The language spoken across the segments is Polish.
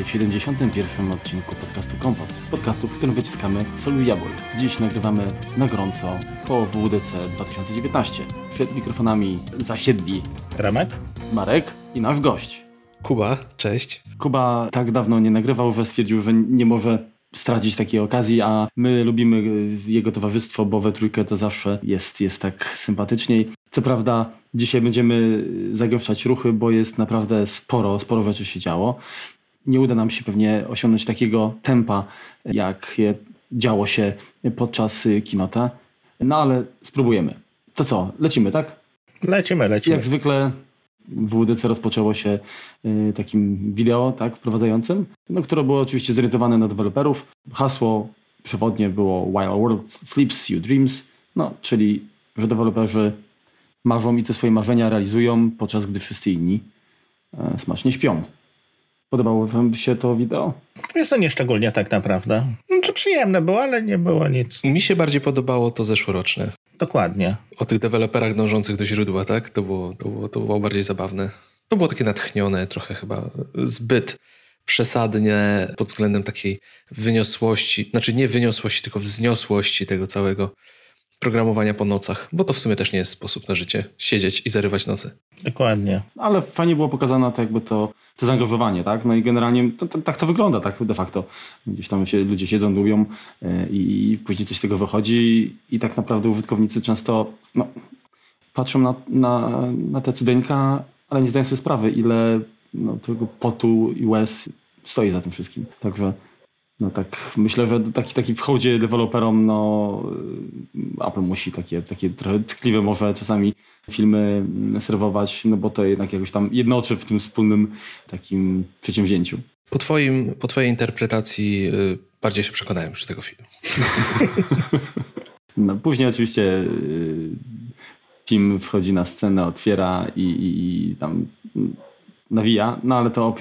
Witajcie w 71. odcinku podcastu Kompot. Podcastu, w którym wyciskamy sok z jabłek. Dziś nagrywamy na gorąco po WDC 2019. Przed mikrofonami zasiedli Remek? Marek i nasz gość. Kuba, cześć. Kuba tak dawno nie nagrywał, że stwierdził, że nie może stracić takiej okazji, a my lubimy jego towarzystwo, bo we trójkę to zawsze jest, jest tak sympatyczniej. Co prawda dzisiaj będziemy zagęszczać ruchy, bo jest naprawdę sporo, sporo rzeczy się działo. Nie uda nam się pewnie osiągnąć takiego tempa, jak działo się podczas kinota, no ale spróbujemy. To co, lecimy, tak? Lecimy, lecimy. Jak zwykle w WDC rozpoczęło się y, takim wideo tak, wprowadzającym, no, które było oczywiście zorientowane na deweloperów. Hasło przewodnie było While World Sleeps, You Dreams, no, czyli że deweloperzy marzą i te swoje marzenia realizują, podczas gdy wszyscy inni e, smacznie śpią. Podobało wam się to wideo? Jest to nieszczególnie tak naprawdę. Znaczy przyjemne było, ale nie było nic. Mi się bardziej podobało to zeszłoroczne. Dokładnie. O tych deweloperach dążących do źródła, tak? To było, to było, to było bardziej zabawne. To było takie natchnione, trochę chyba zbyt przesadnie pod względem takiej wyniosłości, znaczy nie wyniosłości, tylko wzniosłości tego całego programowania po nocach, bo to w sumie też nie jest sposób na życie, siedzieć i zarywać nocy. Dokładnie. Ale fajnie było pokazane to jakby to, to zaangażowanie, tak? No i generalnie to, to, tak to wygląda, tak de facto. Gdzieś tam się ludzie siedzą, lubią yy, i później coś z tego wychodzi i tak naprawdę użytkownicy często no, patrzą na, na, na te cudeńka, ale nie zdają sobie sprawy, ile no, tego potu i łez stoi za tym wszystkim. Także no tak, myślę, że taki, taki w hołdzie deweloperom, no Apple musi takie, takie trochę tkliwe może czasami filmy serwować, no bo to jednak jakoś tam jednoczy w tym wspólnym takim przedsięwzięciu. Po, twoim, po twojej interpretacji y, bardziej się przekonałem już do tego filmu. no, później oczywiście y, team wchodzi na scenę, otwiera i, i, i tam nawija, no ale to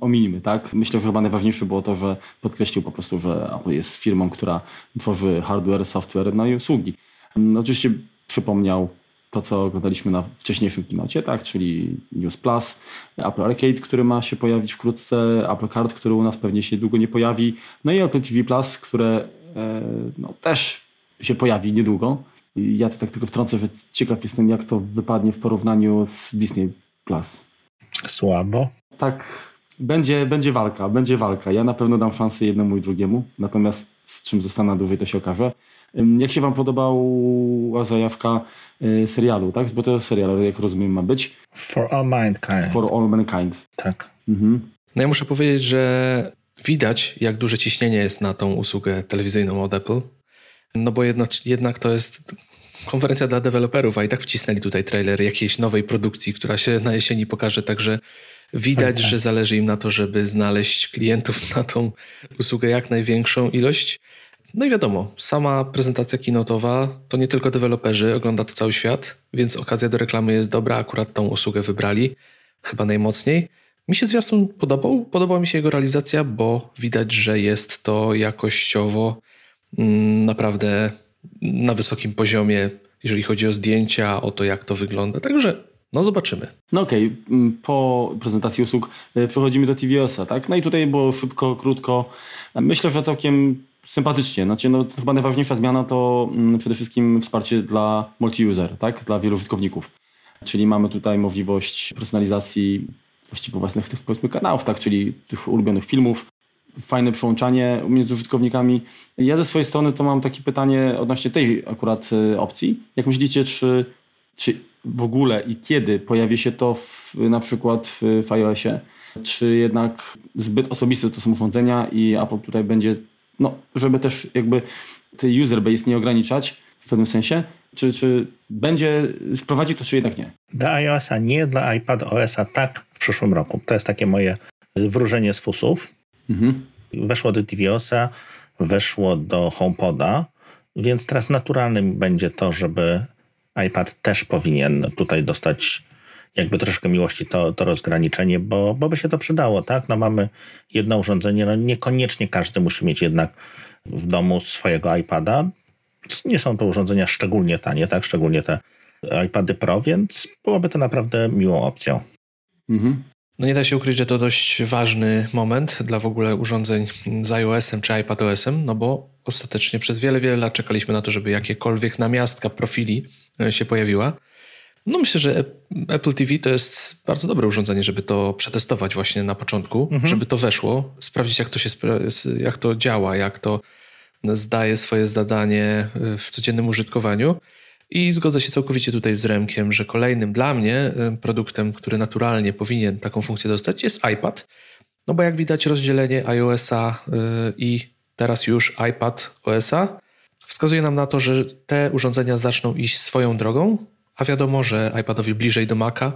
ominimy, tak? Myślę, że chyba najważniejsze było to, że podkreślił po prostu, że Apple jest firmą, która tworzy hardware, software, no i usługi. No, oczywiście przypomniał to, co oglądaliśmy na wcześniejszym kinocie, tak? czyli News Plus, Apple Arcade, który ma się pojawić wkrótce, Apple Card, który u nas pewnie się długo nie pojawi, no i Apple TV Plus, które e, no, też się pojawi niedługo. I ja to tak tylko wtrącę, że ciekaw jestem, jak to wypadnie w porównaniu z Disney Plus. Słabo. Tak, będzie, będzie walka, będzie walka. Ja na pewno dam szansę jednemu i drugiemu, natomiast z czym zostanę dłużej, to się okaże. Jak się wam podobała zajawka y, serialu, tak? Bo to serial, jak rozumiem, ma być. For All Mankind. For All Mankind. Tak. Mhm. No ja muszę powiedzieć, że widać, jak duże ciśnienie jest na tą usługę telewizyjną od Apple. No bo jedno, jednak to jest konferencja dla deweloperów, a i tak wcisnęli tutaj trailer jakiejś nowej produkcji, która się na jesieni pokaże, także widać, tak, tak. że zależy im na to, żeby znaleźć klientów na tą usługę jak największą ilość. No i wiadomo, sama prezentacja keynote'owa to nie tylko deweloperzy, ogląda to cały świat, więc okazja do reklamy jest dobra, akurat tą usługę wybrali, chyba najmocniej. Mi się zwiastun podobał, podobała mi się jego realizacja, bo widać, że jest to jakościowo mm, naprawdę na wysokim poziomie, jeżeli chodzi o zdjęcia, o to, jak to wygląda. Także no zobaczymy. No okej, okay. Mm, po prezentacji usług e, przechodzimy do TVOS-a, tak? No i tutaj było szybko, krótko. Myślę, że całkiem sympatycznie. Znaczy, no, chyba najważniejsza zmiana to mm, przede wszystkim wsparcie dla multi-user, tak? Dla wielu użytkowników. Czyli mamy tutaj możliwość personalizacji właściwie własnych tych powiedzmy kanałów, tak? Czyli tych ulubionych filmów, fajne przyłączanie między użytkownikami. Ja ze swojej strony to mam takie pytanie odnośnie tej akurat e, opcji. Jak myślicie, czy, czy w ogóle i kiedy pojawi się to w, na przykład w, w iOSie? Czy jednak zbyt osobiste to są urządzenia i Apple tutaj będzie, no, żeby też jakby tej user base nie ograniczać w pewnym sensie, czy, czy będzie wprowadzi to, czy jednak nie? Dla iOSa nie, dla iPad OSa tak w przyszłym roku. To jest takie moje wróżenie z fusów. Mhm. Weszło do TVOSa, weszło do HomePoda, więc teraz naturalnym będzie to, żeby iPad też powinien tutaj dostać jakby troszkę miłości to, to rozgraniczenie, bo, bo by się to przydało, tak? No mamy jedno urządzenie, no niekoniecznie każdy musi mieć jednak w domu swojego iPada. Nie są to urządzenia szczególnie tanie, tak? Szczególnie te iPady Pro, więc byłoby to naprawdę miłą opcją. Mhm. No nie da się ukryć, że to dość ważny moment dla w ogóle urządzeń z iOS-em czy iPadOS-em, no bo ostatecznie przez wiele, wiele lat czekaliśmy na to, żeby jakiekolwiek namiastka profili e, się pojawiła. No myślę, że Apple TV to jest bardzo dobre urządzenie, żeby to przetestować właśnie na początku, mhm. żeby to weszło, sprawdzić jak to się jak to działa, jak to zdaje swoje zadanie e, w codziennym użytkowaniu. I zgodzę się całkowicie tutaj z Remkiem, że kolejnym dla mnie produktem, który naturalnie powinien taką funkcję dostać, jest iPad. No bo jak widać, rozdzielenie iOS-a y, i teraz już iPad OS-a wskazuje nam na to, że te urządzenia zaczną iść swoją drogą, a wiadomo, że iPadowi bliżej do Maca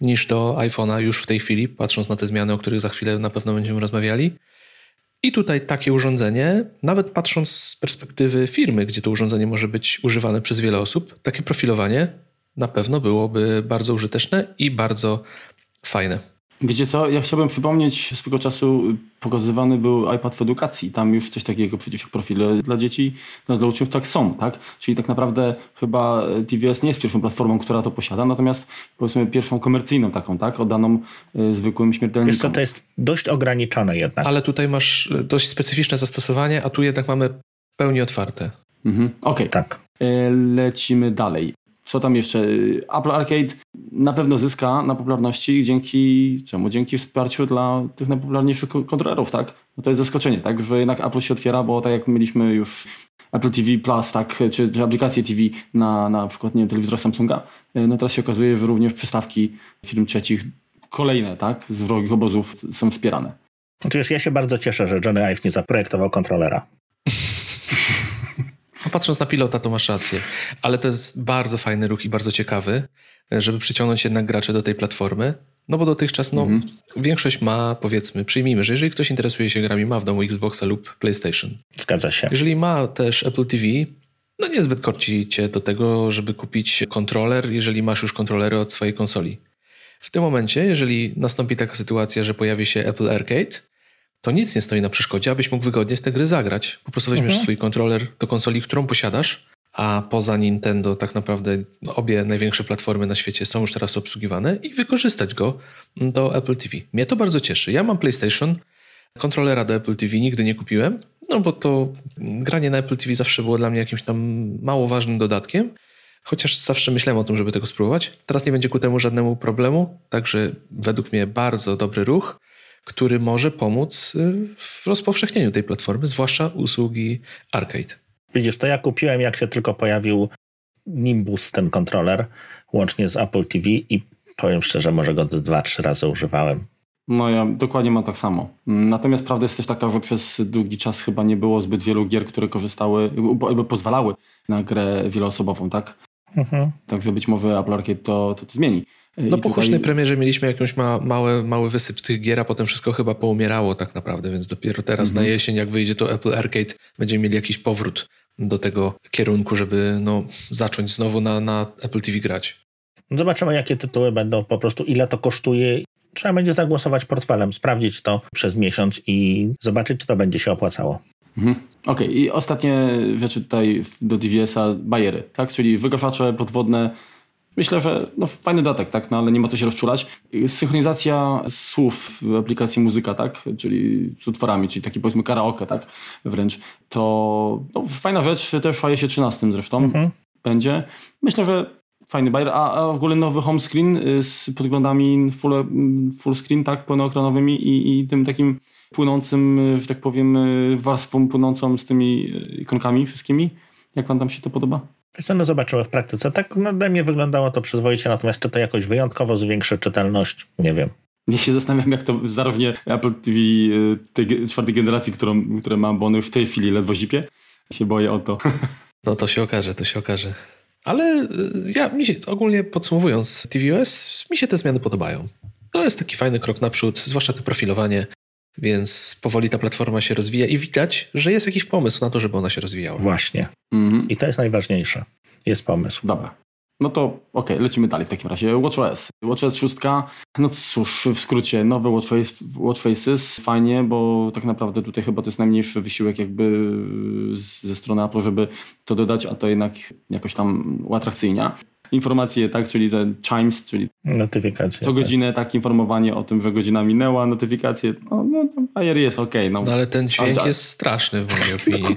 niż do iPhone'a już w tej chwili, patrząc na te zmiany, o których za chwilę na pewno będziemy rozmawiali. I tutaj takie urządzenie, nawet patrząc z perspektywy firmy, gdzie to urządzenie może być używane przez wiele osób, takie profilowanie na pewno byłoby bardzo użyteczne i bardzo fajne. Wiecie co, ja chciałbym przypomnieć, swego czasu pokazywany był iPad w edukacji. Tam już coś takiego przecież jak profile dla dzieci, no, dla uczniów tak są, tak? Czyli tak naprawdę chyba TVS nie jest pierwszą platformą, która to posiada, natomiast powiedzmy pierwszą komercyjną taką, tak? Oddaną y, zwykłym śmiertelnikom. Wiesz co, to jest dość ograniczone jednak. Ale tutaj masz y, dość specyficzne zastosowanie, a tu jednak mamy pełni otwarte. Mhm. Okej. Okay. Tak. Y, lecimy dalej. Co tam jeszcze? Apple Arcade na pewno zyska na popularności dzięki czemu? Dzięki wsparciu dla tych najpopularniejszych kontrolerów, tak? No to jest zaskoczenie, tak? Że jednak Apple się otwiera, bo tak jak mieliśmy już Apple TV Plus, tak? Czy, czy aplikację TV na, na przykład nie telewizora Samsunga, no teraz się okazuje, że również przystawki firm trzecich kolejne, tak? Z wrogich obozów są wspierane. Otóż ja się bardzo cieszę, że Johnny Ive nie zaprojektował kontrolera. No, patrząc na pilota, to masz rację. Ale to jest bardzo fajny ruch i bardzo ciekawy, żeby przyciągnąć jednak graczy do tej platformy. No bo dotychczas no, mhm. większość ma, powiedzmy, przyjmijmy, że jeżeli ktoś interesuje się grami, ma w domu Xboxa lub PlayStation. Zgadza się. Jeżeli ma też Apple TV, no niezbyt korci cię do tego, żeby kupić kontroler, jeżeli masz już kontrolery od swojej konsoli. W tym momencie, jeżeli nastąpi taka sytuacja, że pojawi się Apple Arcade, to nic nie stoi na przeszkodzie, abyś mógł wygodnie w te gry zagrać. Po prostu weźmiesz mhm. swój kontroler do konsoli, którą posiadasz, a poza Nintendo tak naprawdę obie największe platformy na świecie są już teraz obsługiwane i wykorzystać go do Apple TV. Mnie to bardzo cieszy. Ja mam PlayStation, kontrolera do Apple TV nigdy nie kupiłem, no bo to granie na Apple TV zawsze było dla mnie jakimś tam mało ważnym dodatkiem, chociaż zawsze myślałem o tym, żeby tego spróbować. Teraz nie będzie ku temu żadnemu problemu, także według mnie bardzo dobry ruch który może pomóc y, w rozpowszechnieniu tej platformy, zwłaszcza usługi Arcade. Widzisz, to ja kupiłem, jak się tylko pojawił Nimbus, ten kontroler, łącznie z Apple TV i powiem szczerze, może go dwa, trzy razy używałem. No ja dokładnie mam tak samo. Natomiast prawda jest też taka, że przez długi czas chyba nie było zbyt wielu gier, które korzystały, jakby pozwalały na grę wieloosobową, tak? Mhm. Także być może Apple Arcade to, to, to zmieni. No po tutaj... premierze mieliśmy jakąś ma, mały, mały wysyp tych gier, a potem wszystko chyba poumierało tak naprawdę, więc dopiero teraz mhm. na jesień, jak wyjdzie to Apple Arcade, będziemy mieli jakiś powrót do tego kierunku, żeby no, zacząć znowu na, na Apple TV grać. Zobaczymy, jakie tytuły będą, po prostu ile to kosztuje. Trzeba będzie zagłosować portfelem, sprawdzić to przez miesiąc i zobaczyć, czy to będzie się opłacało. Mhm. Okej, okay. i ostatnie rzeczy tutaj do DVS-a, bajery, tak? Czyli wygaszacze podwodne, Myślę, że no, fajny dodatek, tak? no, ale nie ma co się rozczulać. Synchronizacja słów w aplikacji muzyka, tak? czyli z utworami, czyli taki powiedzmy karaoke, tak? wręcz, to no, fajna rzecz, też w iOSie 13 zresztą mhm. będzie. Myślę, że fajny bajer, a, a w ogóle nowy home screen y, z podglądami full, full screen, tak, pełnoekranowymi i, i tym takim płynącym, y, że tak powiem, y, warstwą płynącą z tymi ikonkami wszystkimi. Jak wam tam się to podoba? Co no zobaczymy w praktyce. Tak dla mnie wyglądało to przyzwoicie, natomiast czy to jakoś wyjątkowo zwiększy czytelność, nie wiem. Ja się zastanawiam, jak to zarównie Apple TV y, tej czwartej generacji, którą, które mam, bo one już w tej chwili ledwo zipie. Się boję o to. No to się okaże, to się okaże. Ale y, ja mi się, ogólnie podsumowując, tvOS, mi się te zmiany podobają. To jest taki fajny krok naprzód, zwłaszcza to profilowanie. Więc powoli ta platforma się rozwija i widać, że jest jakiś pomysł na to, żeby ona się rozwijała. Właśnie. Mhm. I to jest najważniejsze. Jest pomysł. Dobra. No to okej, okay, lecimy dalej w takim razie. WatchOS. WatchOS 6, no cóż, w skrócie, nowe Watchface, Watchfaces, fajnie, bo tak naprawdę tutaj chyba to jest najmniejszy wysiłek jakby ze strony Apple, żeby to dodać, a to jednak jakoś tam uatrakcyjnia. Informacje, tak, czyli te chimes, czyli notyfikacje. Co tak. godzinę tak informowanie o tym, że godzina minęła, notyfikacje, no, no bajer jest ok. No. no ale ten dźwięk ale... jest straszny w mojej opinii.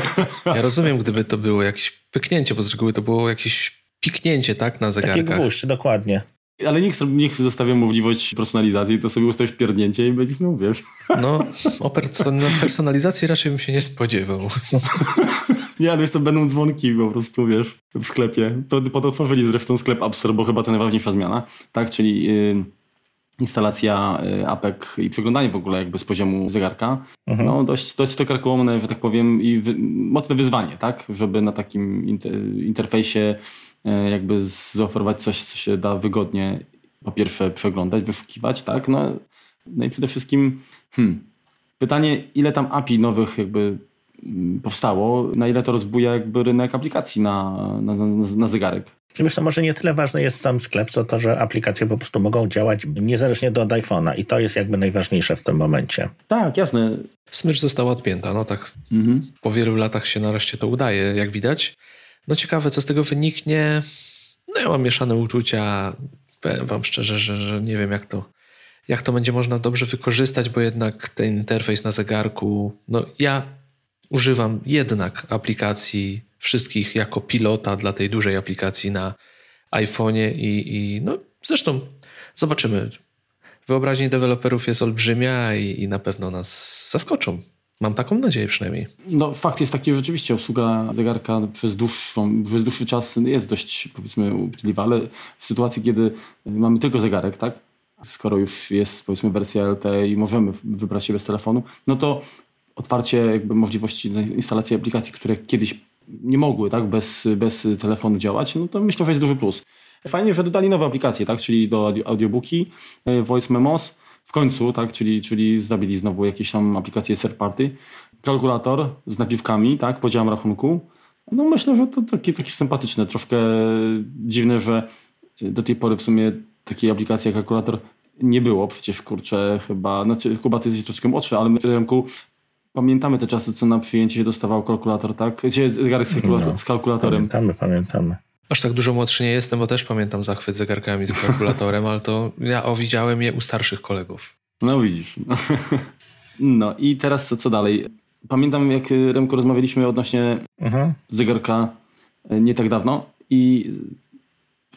ja rozumiem, gdyby to było jakieś pyknięcie, bo z reguły to było jakieś piknięcie, tak, na zegarkach. Taki gwóźdź, dokładnie. Ale niech, niech zostawia możliwość personalizacji, to sobie ustawisz pierdnięcie i będziesz miał, wiesz. No, o personalizacji raczej bym się nie spodziewał. Nie, ale to będą dzwonki po prostu, wiesz, w sklepie. Po, po to otworzyli zresztą sklep App Store, bo chyba to najważniejsza zmiana, tak? Czyli yy, instalacja yy, apek i przeglądanie w ogóle jakby z poziomu zegarka. Mhm. No dość, dość to karkołomne, że tak powiem, i wy, mocne wyzwanie, tak? Żeby na takim inter, interfejsie yy, jakby zaoferować coś, co się da wygodnie po pierwsze przeglądać, wyszukiwać, tak? No, no i przede wszystkim hmm, pytanie, ile tam API nowych jakby powstało, na ile to rozbuja jakby rynek aplikacji na, na, na, na zegarek. Wiesz, to może nie tyle ważny jest sam sklep, co to, że aplikacje po prostu mogą działać niezależnie od iPhone'a i to jest jakby najważniejsze w tym momencie. Tak, jasne. Smycz została odpięta, no tak mhm. po wielu latach się nareszcie to udaje, jak widać. No ciekawe, co z tego wyniknie. No ja mam mieszane uczucia. Powiem wam szczerze, że, że nie wiem, jak to, jak to będzie można dobrze wykorzystać, bo jednak ten interfejs na zegarku, no ja używam jednak aplikacji wszystkich jako pilota dla tej dużej aplikacji na iPhone'ie i, i no zresztą zobaczymy. Wyobraźnia deweloperów jest olbrzymia i, i na pewno nas zaskoczą. Mam taką nadzieję przynajmniej. No fakt jest taki, że rzeczywiście obsługa zegarka przez, dłuższą, przez dłuższy czas jest dość powiedzmy uczciwa, ale w sytuacji, kiedy mamy tylko zegarek, tak? Skoro już jest powiedzmy wersja LTE i możemy wybrać się bez telefonu, no to otwarcie jakby możliwości instalacji aplikacji, które kiedyś nie mogły tak, bez, bez telefonu działać, no to myślę, że jest duży plus. Fajnie, że dodali nowe aplikacje, tak, czyli do audiobooki, e, voice memos, w końcu, tak, czyli, czyli zabili znowu jakieś tam aplikacje third party, kalkulator z napiwkami, tak, podziałem rachunku. No myślę, że to takie, takie sympatyczne, troszkę dziwne, że do tej pory w sumie takiej aplikacji jak kalkulator nie było. Przecież kurczę, chyba, znaczy Kuba, ty jesteś troszkę młodszy, ale my w rynku Pamiętamy te czasy, co na przyjęcie się dostawał kalkulator, tak? Zegarek z, kalkulator, no, z kalkulatorem. Pamiętamy, pamiętamy. Aż tak dużo młodszy nie jestem, bo też pamiętam zachwyt zegarkami z kalkulatorem, ale to ja o, widziałem je u starszych kolegów. No widzisz. No i teraz co, co dalej? Pamiętam, jak Remko rozmawialiśmy odnośnie mhm. zegarka e, nie tak dawno i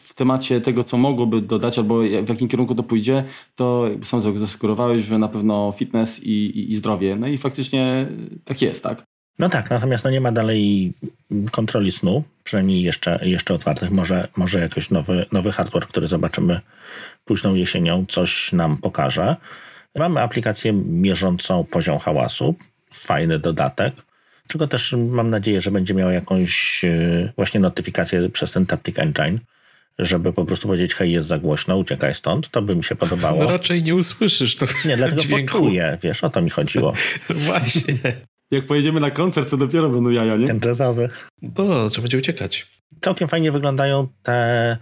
w temacie tego, co mogłoby dodać, albo w jakim kierunku to pójdzie, to sam zasugerowałeś, że na pewno fitness i, i, i zdrowie. No i faktycznie tak jest, tak? No tak, natomiast no nie ma dalej kontroli snu, przynajmniej jeszcze, jeszcze otwartych. Może, może jakiś nowy, nowy hardware, który zobaczymy późną jesienią, coś nam pokaże. Mamy aplikację mierzącą poziom hałasu, fajny dodatek, czego też mam nadzieję, że będzie miał jakąś e, właśnie notyfikację przez ten Taptic Engine żeby po prostu powiedzieć, hej, jest za głośno, uciekaj stąd, to by mi się podobało. No raczej nie usłyszysz to Nie, dlatego dźwięku. poczuję, wiesz, o to mi chodziło. Właśnie. Jak pojedziemy na koncert, to dopiero będą jaja, nie? Ten jazzowy. To trzeba będzie uciekać. Całkiem fajnie wyglądają te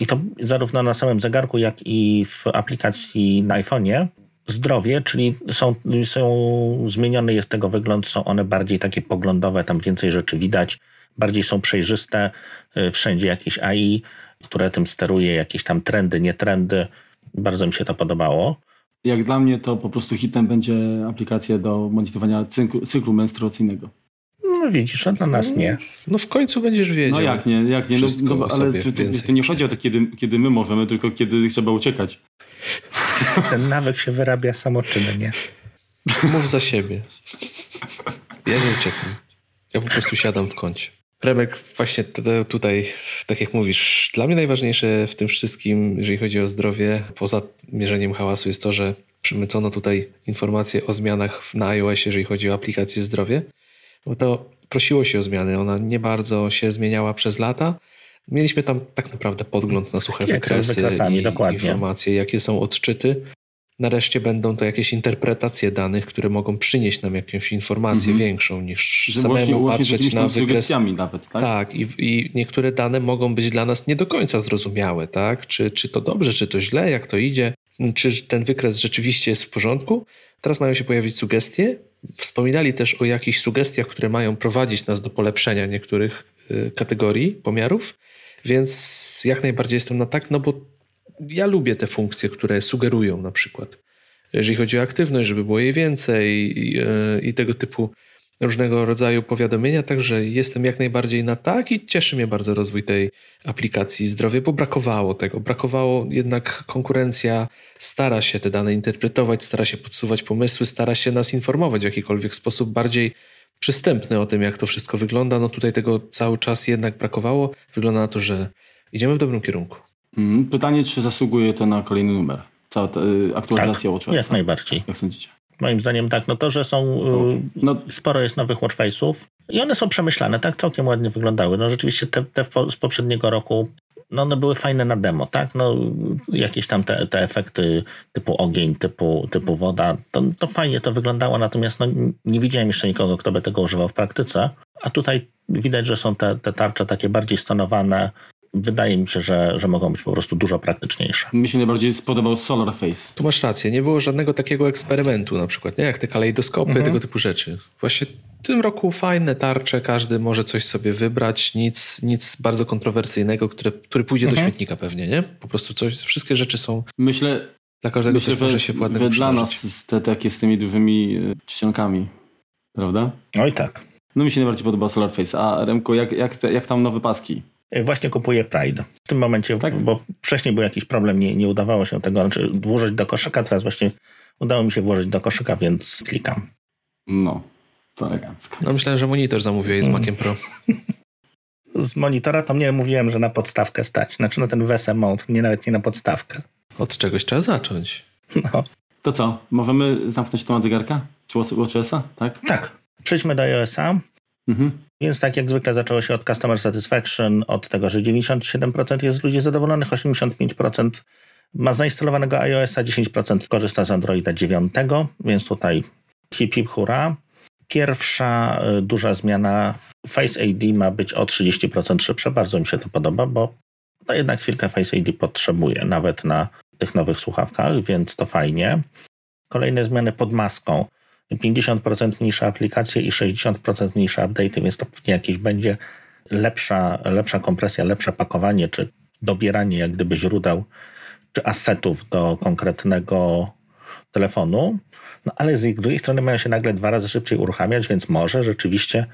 i to zarówno na samym zegarku, jak i w aplikacji na iPhone'ie. Zdrowie, czyli są, są zmieniony jest tego wygląd, są one bardziej takie poglądowe, tam więcej rzeczy widać, bardziej są przejrzyste, y, wszędzie jakieś AI, które tym steruje, jakieś tam trendy, nie trendy. Bardzo mi się to podobało. Jak dla mnie to po prostu hitem będzie aplikacja do monitorowania cyklu, cyklu menstruacyjnego. No widzisz, a dla nas nie. No w końcu będziesz wiedział. No jak nie, jak nie. No, no ale to, to, nie chodzi o to, kiedy, kiedy my możemy, tylko kiedy trzeba uciekać. Ten nawyk się wyrabia samoczynnie. Mów za siebie. Ja nie uciekam. Ja po prostu siadam w kącie. Remek, właśnie tutaj, tak jak mówisz, dla mnie najważniejsze w tym wszystkim, jeżeli chodzi o zdrowie, poza mierzeniem hałasu, jest to, że przemycono tutaj informacje o zmianach na iOSie, jeżeli chodzi o aplikację zdrowie. Bo to prosiło się o zmiany, ona nie bardzo się zmieniała przez lata. Mieliśmy tam tak naprawdę podgląd na suche wykresy i dokładnie. informacje, jakie są odczyty. Nareszcie będą to jakieś interpretacje danych, które mogą przynieść nam jakąś informację mm -hmm. większą niż Że samemu właśnie, patrzeć na wykres. Nawet, tak, tak i, i, niektóre dane mogą być dla nas nie do końca zrozumiałe, tak? Czy, czy to dobrze, czy to źle, jak to idzie, czy ten wykres rzeczywiście jest w porządku. Teraz mają się pojawić sugestie. Wspominali też o jakichś sugestiach, które mają prowadzić nas do polepszenia niektórych y, kategorii pomiarów. Więc jak najbardziej jestem na tak, no bo ja lubię te funkcje, które sugerują na przykład, jeżeli chodzi o aktywność, żeby było jej więcej i, e, i tego typu różnego rodzaju powiadomienia, także jestem jak najbardziej na tak i cieszy mnie bardzo rozwój tej aplikacji zdrowie, bo brakowało tego. Brakowało jednak konkurencja stara się te dane interpretować, stara się podsuwać pomysły, stara się nas informować w jakikolwiek sposób bardziej przystępny o tym, jak to wszystko wygląda. No tutaj tego cały czas jednak brakowało. Wygląda na to, że idziemy w dobrym kierunku. Mhm. Pytanie, czy zasługuje to na kolejny numer? Cała ta y, aktualizacja tak, Jak najbardziej. Jak sądzicie? Moim zdaniem tak, no to, że są, y, no. sporo jest nowych watchface'ów i one są przemyślane, tak całkiem ładnie wyglądały. No rzeczywiście te, te z poprzedniego roku, no one były fajne na demo, tak? No jakieś tam te, te efekty typu ogień, typu, typu woda, to, to fajnie to wyglądało, natomiast no, nie widziałem jeszcze nikogo, kto by tego używał w praktyce, a tutaj widać, że są te, te tarcze takie bardziej stonowane, wydaje mi się, że, że mogą być po prostu dużo praktyczniejsze. Mi się najbardziej spodobał Solar Face. Tu masz rację, nie było żadnego takiego eksperymentu na przykład, nie? jak te kalejdoskopy, mhm. tego typu rzeczy. Właśnie w tym roku fajne tarcze, każdy może coś sobie wybrać, nic, nic bardzo kontrowersyjnego, które, który pójdzie mhm. do śmietnika pewnie, nie? Po prostu coś, wszystkie rzeczy są... Myślę, dla każdego myślę, coś może się ładnego dla nas te takie z tymi dużymi e, czcionkami, prawda? Oj tak. No mi się najbardziej podoba Solar Face. A Remko, jak, jak, te, jak tam nowe paski? E, właśnie kupuję Pride. W tym momencie, tak? bo wcześniej był jakiś problem, nie, nie udawało się tego znaczy włożyć do koszyka, teraz właśnie udało mi się włożyć do koszyka, więc klikam. No, to elegancko. No myślałem, że monitor zamówiłeś z Maciem Pro. z monitora to mnie mówiłem, że na podstawkę stać. Znaczy na ten VSM mode, nie nawet nie na podstawkę. Od czegoś trzeba zacząć. No. To co, możemy zamknąć temat zegarka? Czy WatchOS-a, tak? Tak. Przejdźmy do iOS-a. Mhm. Więc tak jak zwykle zaczęło się od Customer Satisfaction, od tego, że 97% jest ludzi zadowolonych, 85% ma zainstalowanego iOS-a, 10% korzysta z Androida 9, więc tutaj hip hip hura. Pierwsza y, duża zmiana Face ID ma być o 30% szybsze. Bardzo mi się to podoba, bo to jednak chwilkę Face ID potrzebuje, nawet na tych nowych słuchawkach, więc to fajnie. Kolejne zmiany pod maską. 50% mniejsze aplikacje i 60% mniejsze update'y, więc to pewnie jakieś będzie lepsza, lepsza kompresja, lepsze pakowanie, czy dobieranie jak gdyby źródeł, czy asetów do konkretnego telefonu. No ale z drugiej strony mają się nagle dwa razy szybciej uruchamiać, więc może rzeczywiście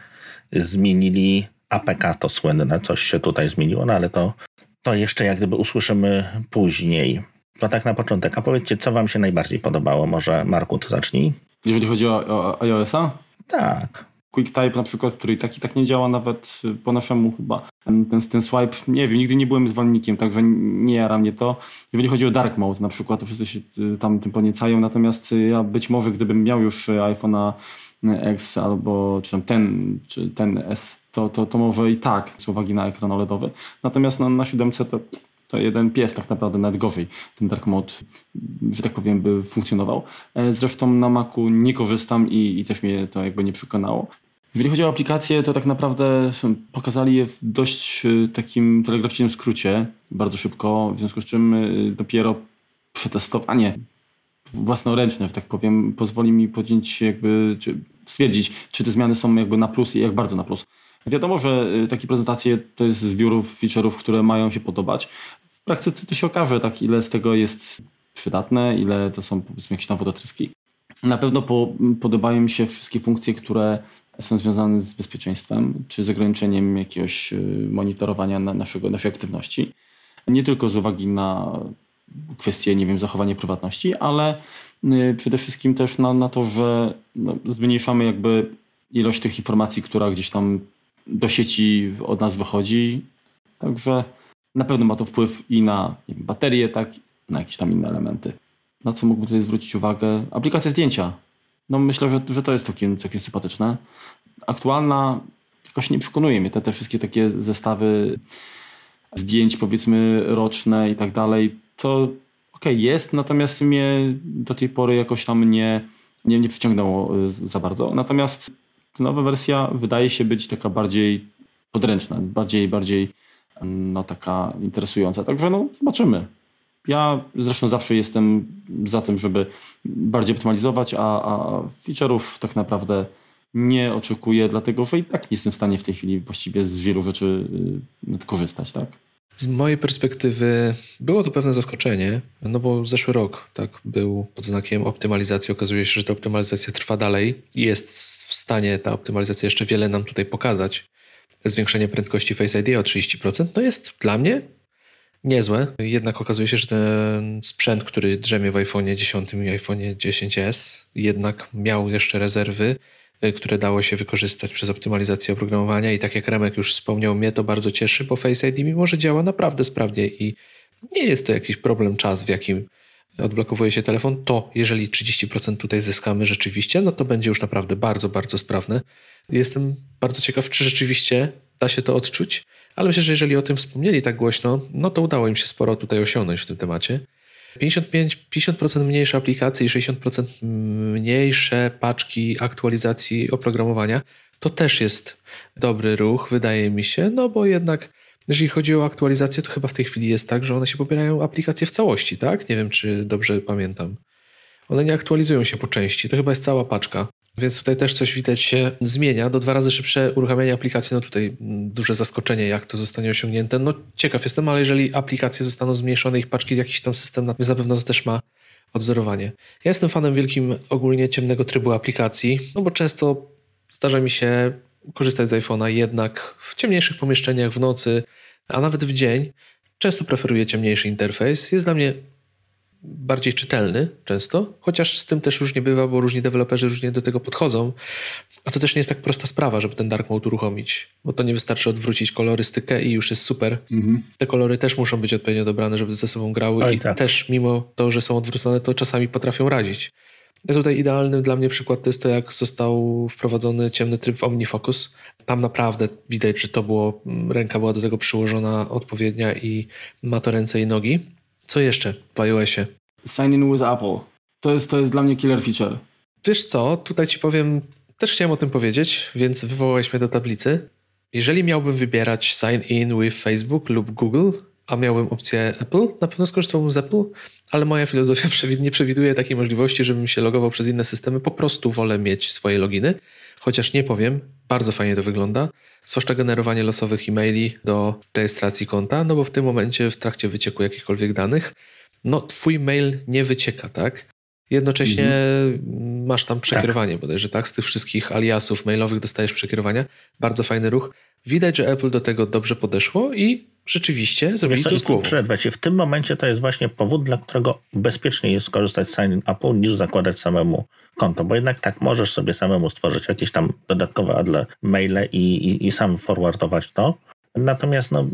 zmienili APK, to słynne, coś się tutaj zmieniło, no ale to, to jeszcze jak gdyby usłyszymy później. To tak na początek. A powiedzcie, co wam się najbardziej podobało? Może Marku, to zacznij. Jeżeli chodzi o, o iOS-a? Tak. QuickType na przykład, który tak i tak nie działa nawet po naszemu chyba. Ten, ten swipe, nie wiem, nigdy nie byłem zwolennikiem, także nie jara mnie to. Jeżeli chodzi o dark mode na przykład, to wszyscy się y, tam tym podniecają, natomiast y, ja być może gdybym miał już iPhone'a X albo czy tam ten, czy ten S, to, to, to może i tak z uwagi na ekran OLEDowy. Natomiast na, na 7 to to jeden pies tak naprawdę nawet gorzej ten dark mode, że tak powiem, by funkcjonował. E, zresztą na Macu nie korzystam i, i też mnie to jakby nie przekonało. Jeżeli chodzi o aplikacje, to tak naprawdę pokazali je w dość e, takim telegraficznym skrócie, bardzo szybko, w związku z czym e, dopiero przetestowanie własnoręczne, że tak powiem, pozwoli mi podjąć jakby, czy stwierdzić, czy te zmiany są jakby na plus i jak bardzo na plus. Wiadomo, że takie prezentacje to jest zbiór feature'ów, które mają się podobać w praktyce to się okaże, tak, ile z tego jest przydatne, ile to są powiedzmy jakieś tam wodotryski. Na pewno po, podobają mi się wszystkie funkcje, które są związane z bezpieczeństwem, czy z ograniczeniem jakiegoś y, monitorowania na naszego, naszej aktywności. Nie tylko z uwagi na kwestie, nie wiem, zachowania prywatności, ale y, przede wszystkim też na, na to, że no, zmniejszamy jakby ilość tych informacji, która gdzieś tam do sieci od nas wychodzi. Także na pewno ma to wpływ i na wiem, baterię, tak, na jakieś tam inne elementy. Na co mógłbym tutaj zwrócić uwagę? Aplikacja zdjęcia. No myślę, że, że to jest całkiem, całkiem sympatyczne. Aktualna jakoś nie przekonuje mnie te, te wszystkie takie zestawy zdjęć powiedzmy roczne i tak dalej. To ok, jest, natomiast mnie do tej pory jakoś tam nie, nie, nie przyciągnęło y, za bardzo. Natomiast ta nowa wersja wydaje się być taka bardziej podręczna, bardziej, bardziej no, taka interesująca. Także no, zobaczymy. Ja zresztą zawsze jestem za tym, żeby bardziej optymalizować, a, a feature'ów tak naprawdę nie oczekuję, dlatego że i tak nie jestem w stanie w tej chwili właściwie z wielu rzeczy y, korzystać. Tak? Z mojej perspektywy było to pewne zaskoczenie, no bo zeszły rok tak był pod znakiem optymalizacji. Okazuje się, że ta optymalizacja trwa dalej i jest w stanie ta optymalizacja jeszcze wiele nam tutaj pokazać. Zwiększenie prędkości Face ID o 30% to jest dla mnie niezłe. Jednak okazuje się, że ten sprzęt, który drzemie w iPhone 10 i iPhone 10s, jednak miał jeszcze rezerwy, które dało się wykorzystać przez optymalizację oprogramowania. I tak jak Remek już wspomniał, mnie to bardzo cieszy, bo Face ID, mimo że działa naprawdę sprawnie i nie jest to jakiś problem czas, w jakim odblokowuje się telefon, to jeżeli 30% tutaj zyskamy rzeczywiście, no to będzie już naprawdę bardzo, bardzo sprawne. Jestem bardzo ciekaw, czy rzeczywiście da się to odczuć, ale myślę, że jeżeli o tym wspomnieli tak głośno, no to udało im się sporo tutaj osiągnąć w tym temacie. 55, 50% mniejsze aplikacje i 60% mniejsze paczki aktualizacji oprogramowania, to też jest dobry ruch, wydaje mi się, no bo jednak jeżeli chodzi o aktualizację, to chyba w tej chwili jest tak, że one się pobierają aplikacje w całości, tak? Nie wiem, czy dobrze pamiętam. One nie aktualizują się po części, to chyba jest cała paczka. Więc tutaj też coś widać się zmienia. Do dwa razy szybsze uruchamianie aplikacji, no tutaj duże zaskoczenie, jak to zostanie osiągnięte. No ciekaw jestem, ale jeżeli aplikacje zostaną zmniejszone, ich paczki, jakiś tam system, więc na pewno to też ma odzorowanie. Ja jestem fanem wielkim ogólnie ciemnego trybu aplikacji, no bo często zdarza mi się korzystać z iPhone'a jednak w ciemniejszych pomieszczeniach w nocy, a nawet w dzień. Często preferuję ciemniejszy interfejs. Jest dla mnie bardziej czytelny często, chociaż z tym też różnie bywa, bo różni deweloperzy różnie do tego podchodzą. A to też nie jest tak prosta sprawa, żeby ten dark mode uruchomić, bo to nie wystarczy odwrócić kolorystykę i już jest super. Mhm. Te kolory też muszą być odpowiednio dobrane, żeby ze sobą grały Oj, i tak. też mimo to, że są odwrócone, to czasami potrafią razić. Ja tutaj idealny dla mnie przykład to jest to, jak został wprowadzony ciemny tryb w OmniFocus. Tam naprawdę widać, że to było, ręka była do tego przyłożona odpowiednia i ma to ręce i nogi. Co jeszcze w iOSie? Sign in with Apple. To jest, to jest dla mnie killer feature. Wiesz co, tutaj ci powiem, też chciałem o tym powiedzieć, więc wywołałeś mnie do tablicy. Jeżeli miałbym wybierać sign in with Facebook lub Google, a miałbym opcję Apple, na pewno skorzystałbym z Apple, ale moja filozofia nie przewiduje takiej możliwości, żebym się logował przez inne systemy. Po prostu wolę mieć swoje loginy, chociaż nie powiem, bardzo fajnie to wygląda, zwłaszcza generowanie losowych e-maili do rejestracji konta, no bo w tym momencie w trakcie wycieku jakichkolwiek danych, no twój mail nie wycieka, tak? Jednocześnie mhm. masz tam przekierowanie tak. bodajże, tak? Z tych wszystkich aliasów mailowych dostajesz przekierowania. Bardzo fajny ruch. Widać, że Apple do tego dobrze podeszło i rzeczywiście zrobili to z głową. Przerwę W tym momencie to jest właśnie powód, dla którego bezpieczniej jest skorzystać z Sign Apple niż zakładać samemu konto, bo jednak tak możesz sobie samemu stworzyć jakieś tam dodatkowe adle maile i, i, i sam forwardować to. Natomiast no,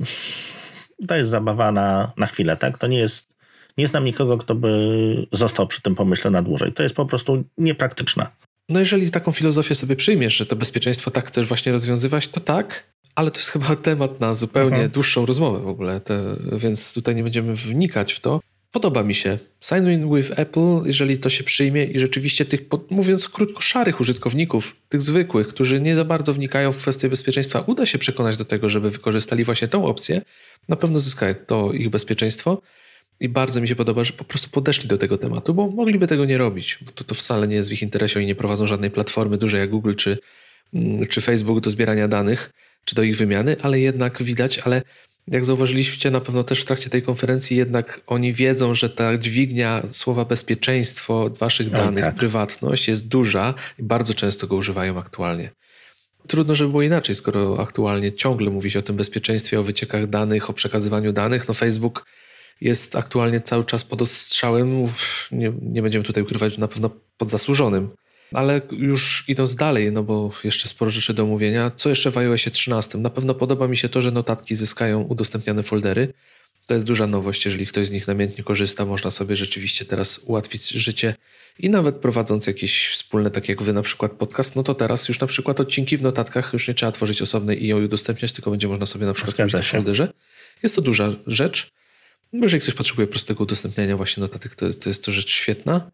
to jest zabawa na, na chwilę, tak? To nie jest nie znam nikogo, kto by został przy tym pomyśle na dłużej. To jest po prostu niepraktyczne. No jeżeli taką filozofię sobie przyjmiesz, że to bezpieczeństwo tak chcesz właśnie rozwiązywać, to tak, ale to jest chyba temat na zupełnie mhm. dłuższą rozmowę w ogóle, te, więc tutaj nie będziemy wnikać w to. Podoba mi się. Sign in with Apple, jeżeli to się przyjmie i rzeczywiście tych, mówiąc krótko, szarych użytkowników, tych zwykłych, którzy nie za bardzo wnikają w kwestie bezpieczeństwa, uda się przekonać do tego, żeby wykorzystali właśnie tą opcję, na pewno zyska to ich bezpieczeństwo. I bardzo mi się podoba, że po prostu podeszli do tego tematu, bo mogliby tego nie robić, bo to, to wcale nie jest w ich interesie i nie prowadzą żadnej platformy dużej jak Google czy, mm, czy Facebook do zbierania danych, czy do ich wymiany, ale jednak widać, ale jak zauważyliście na pewno też w trakcie tej konferencji, jednak oni wiedzą, że ta dźwignia słowa bezpieczeństwo waszych danych, tak. prywatność jest duża i bardzo często go używają aktualnie. Trudno, żeby było inaczej, skoro aktualnie ciągle mówi się o tym bezpieczeństwie, o wyciekach danych, o przekazywaniu danych. No Facebook jest aktualnie cały czas pod ostrzałem. Nie, nie będziemy tutaj ukrywać, na pewno pod zasłużonym. Ale już idąc dalej, no bo jeszcze sporo rzeczy do omówienia, co jeszcze w iOSie 13? Na pewno podoba mi się to, że notatki zyskają udostępniane foldery. To jest duża nowość, jeżeli ktoś z nich namiętnie korzysta, można sobie rzeczywiście teraz ułatwić życie i nawet prowadząc jakieś wspólne, tak jak wy na przykład podcast, no to teraz już na przykład odcinki w notatkach już nie trzeba tworzyć osobnej i ją udostępniać, tylko będzie można sobie na przykład robić w folderze. Jest to duża rzecz. Jeżeli ktoś potrzebuje prostego udostępniania właśnie notatek, to, to jest to rzecz świetna.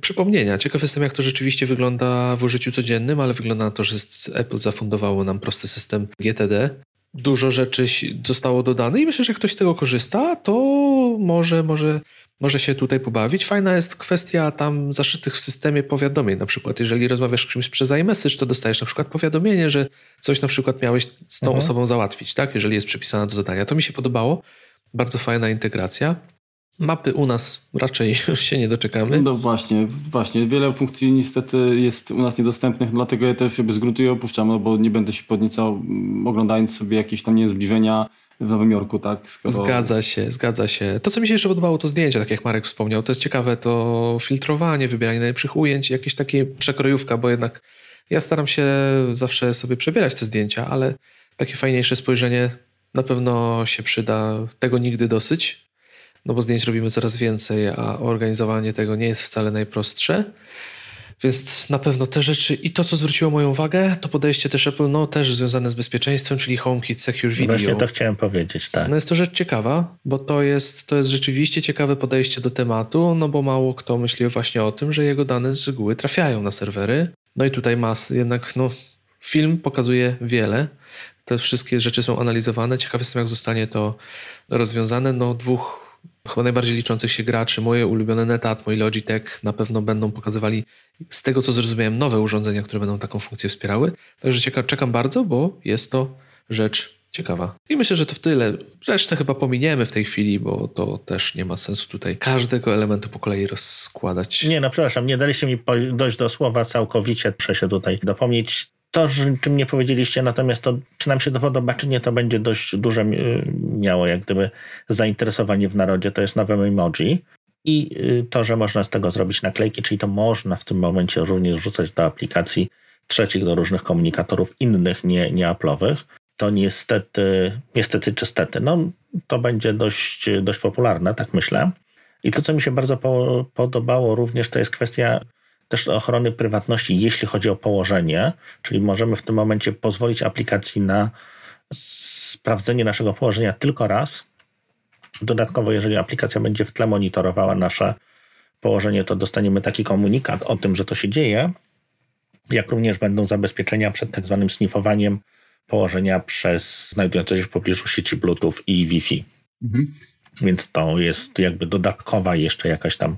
Przypomnienia. Ciekaw jestem, jak to rzeczywiście wygląda w użyciu codziennym, ale wygląda na to, że Apple zafundowało nam prosty system GTD. Dużo rzeczy zostało dodane i myślę, że jak ktoś z tego korzysta, to może, może, może się tutaj pobawić. Fajna jest kwestia tam zaszytych w systemie powiadomień. Na przykład, jeżeli rozmawiasz z kimś przez iMessage, to dostajesz na przykład powiadomienie, że coś na przykład miałeś z tą mhm. osobą załatwić, tak? Jeżeli jest przypisana do zadania. To mi się podobało Bardzo fajna integracja. Mapy u nas raczej się nie doczekamy. No właśnie, właśnie. Wiele funkcji niestety jest u nas niedostępnych, dlatego ja też bez gruntu je opuszczam, no bo nie będę się podniecał mm, oglądając sobie jakieś tam nie zbliżenia w Nowym Jorku, tak? Skoro... Zgadza się, zgadza się. To, co mi się jeszcze podobało, to zdjęcia, tak jak Marek wspomniał. To jest ciekawe, to filtrowanie, wybieranie najlepszych ujęć, jakieś takie przekrojówka, bo jednak ja staram się zawsze sobie przebierać te zdjęcia, ale takie fajniejsze spojrzenie na pewno się przyda. Tego nigdy dosyć no bo zdjęć robimy coraz więcej, a organizowanie tego nie jest wcale najprostsze. Więc na pewno te rzeczy i to, co zwróciło moją uwagę, to podejście też Apple, no też związane z bezpieczeństwem, czyli HomeKit Secure Video. Właśnie to chciałem powiedzieć, tak. No jest to rzecz ciekawa, bo to jest, to jest rzeczywiście ciekawe podejście do tematu, no bo mało kto myśli właśnie o tym, że jego dane z reguły trafiają na serwery. No i tutaj mas, jednak no, film pokazuje wiele. Te wszystkie rzeczy są analizowane. Ciekawy jestem, jak zostanie to rozwiązane. No dwóch chyba najbardziej liczących się graczy, moje ulubione Netatmo i Logitech na pewno będą pokazywali z tego, co zrozumiałem, nowe urządzenia, które będą taką funkcję wspierały. Także cieka- czekam bardzo, bo jest to rzecz ciekawa. I myślę, że to w tyle. Resztę chyba pominiemy w tej chwili, bo to też nie ma sensu tutaj każdego elementu po kolei rozkładać. Nie, no przepraszam, nie daliście mi dojść do słowa całkowicie. Muszę się tutaj dopomnieć to, czym nie powiedzieliście, natomiast to, czy nam się to podoba, czy nie, to będzie dość duże y, miało jak gdyby zainteresowanie w narodzie. To jest nowe emoji. I y, to, że można z tego zrobić naklejki, czyli to można w tym momencie również wrzucać do aplikacji trzecich, do różnych komunikatorów innych, nie, nie Apple'owych, to niestety, niestety czy stety, no to będzie dość, dość popularne, tak myślę. I to, co mi się bardzo po, podobało również, to jest kwestia też ochrony prywatności, jeśli chodzi o położenie, czyli możemy w tym momencie pozwolić aplikacji na sprawdzenie naszego położenia tylko raz. Dodatkowo, jeżeli aplikacja będzie w tle monitorowała nasze położenie, to dostaniemy taki komunikat o tym, że to się dzieje, jak również będą zabezpieczenia przed tak zwanym sniffowaniem położenia przez znajdujące się w pobliżu sieci Bluetooth i Wi-Fi. Mhm. Więc to jest jakby dodatkowa jeszcze jakaś tam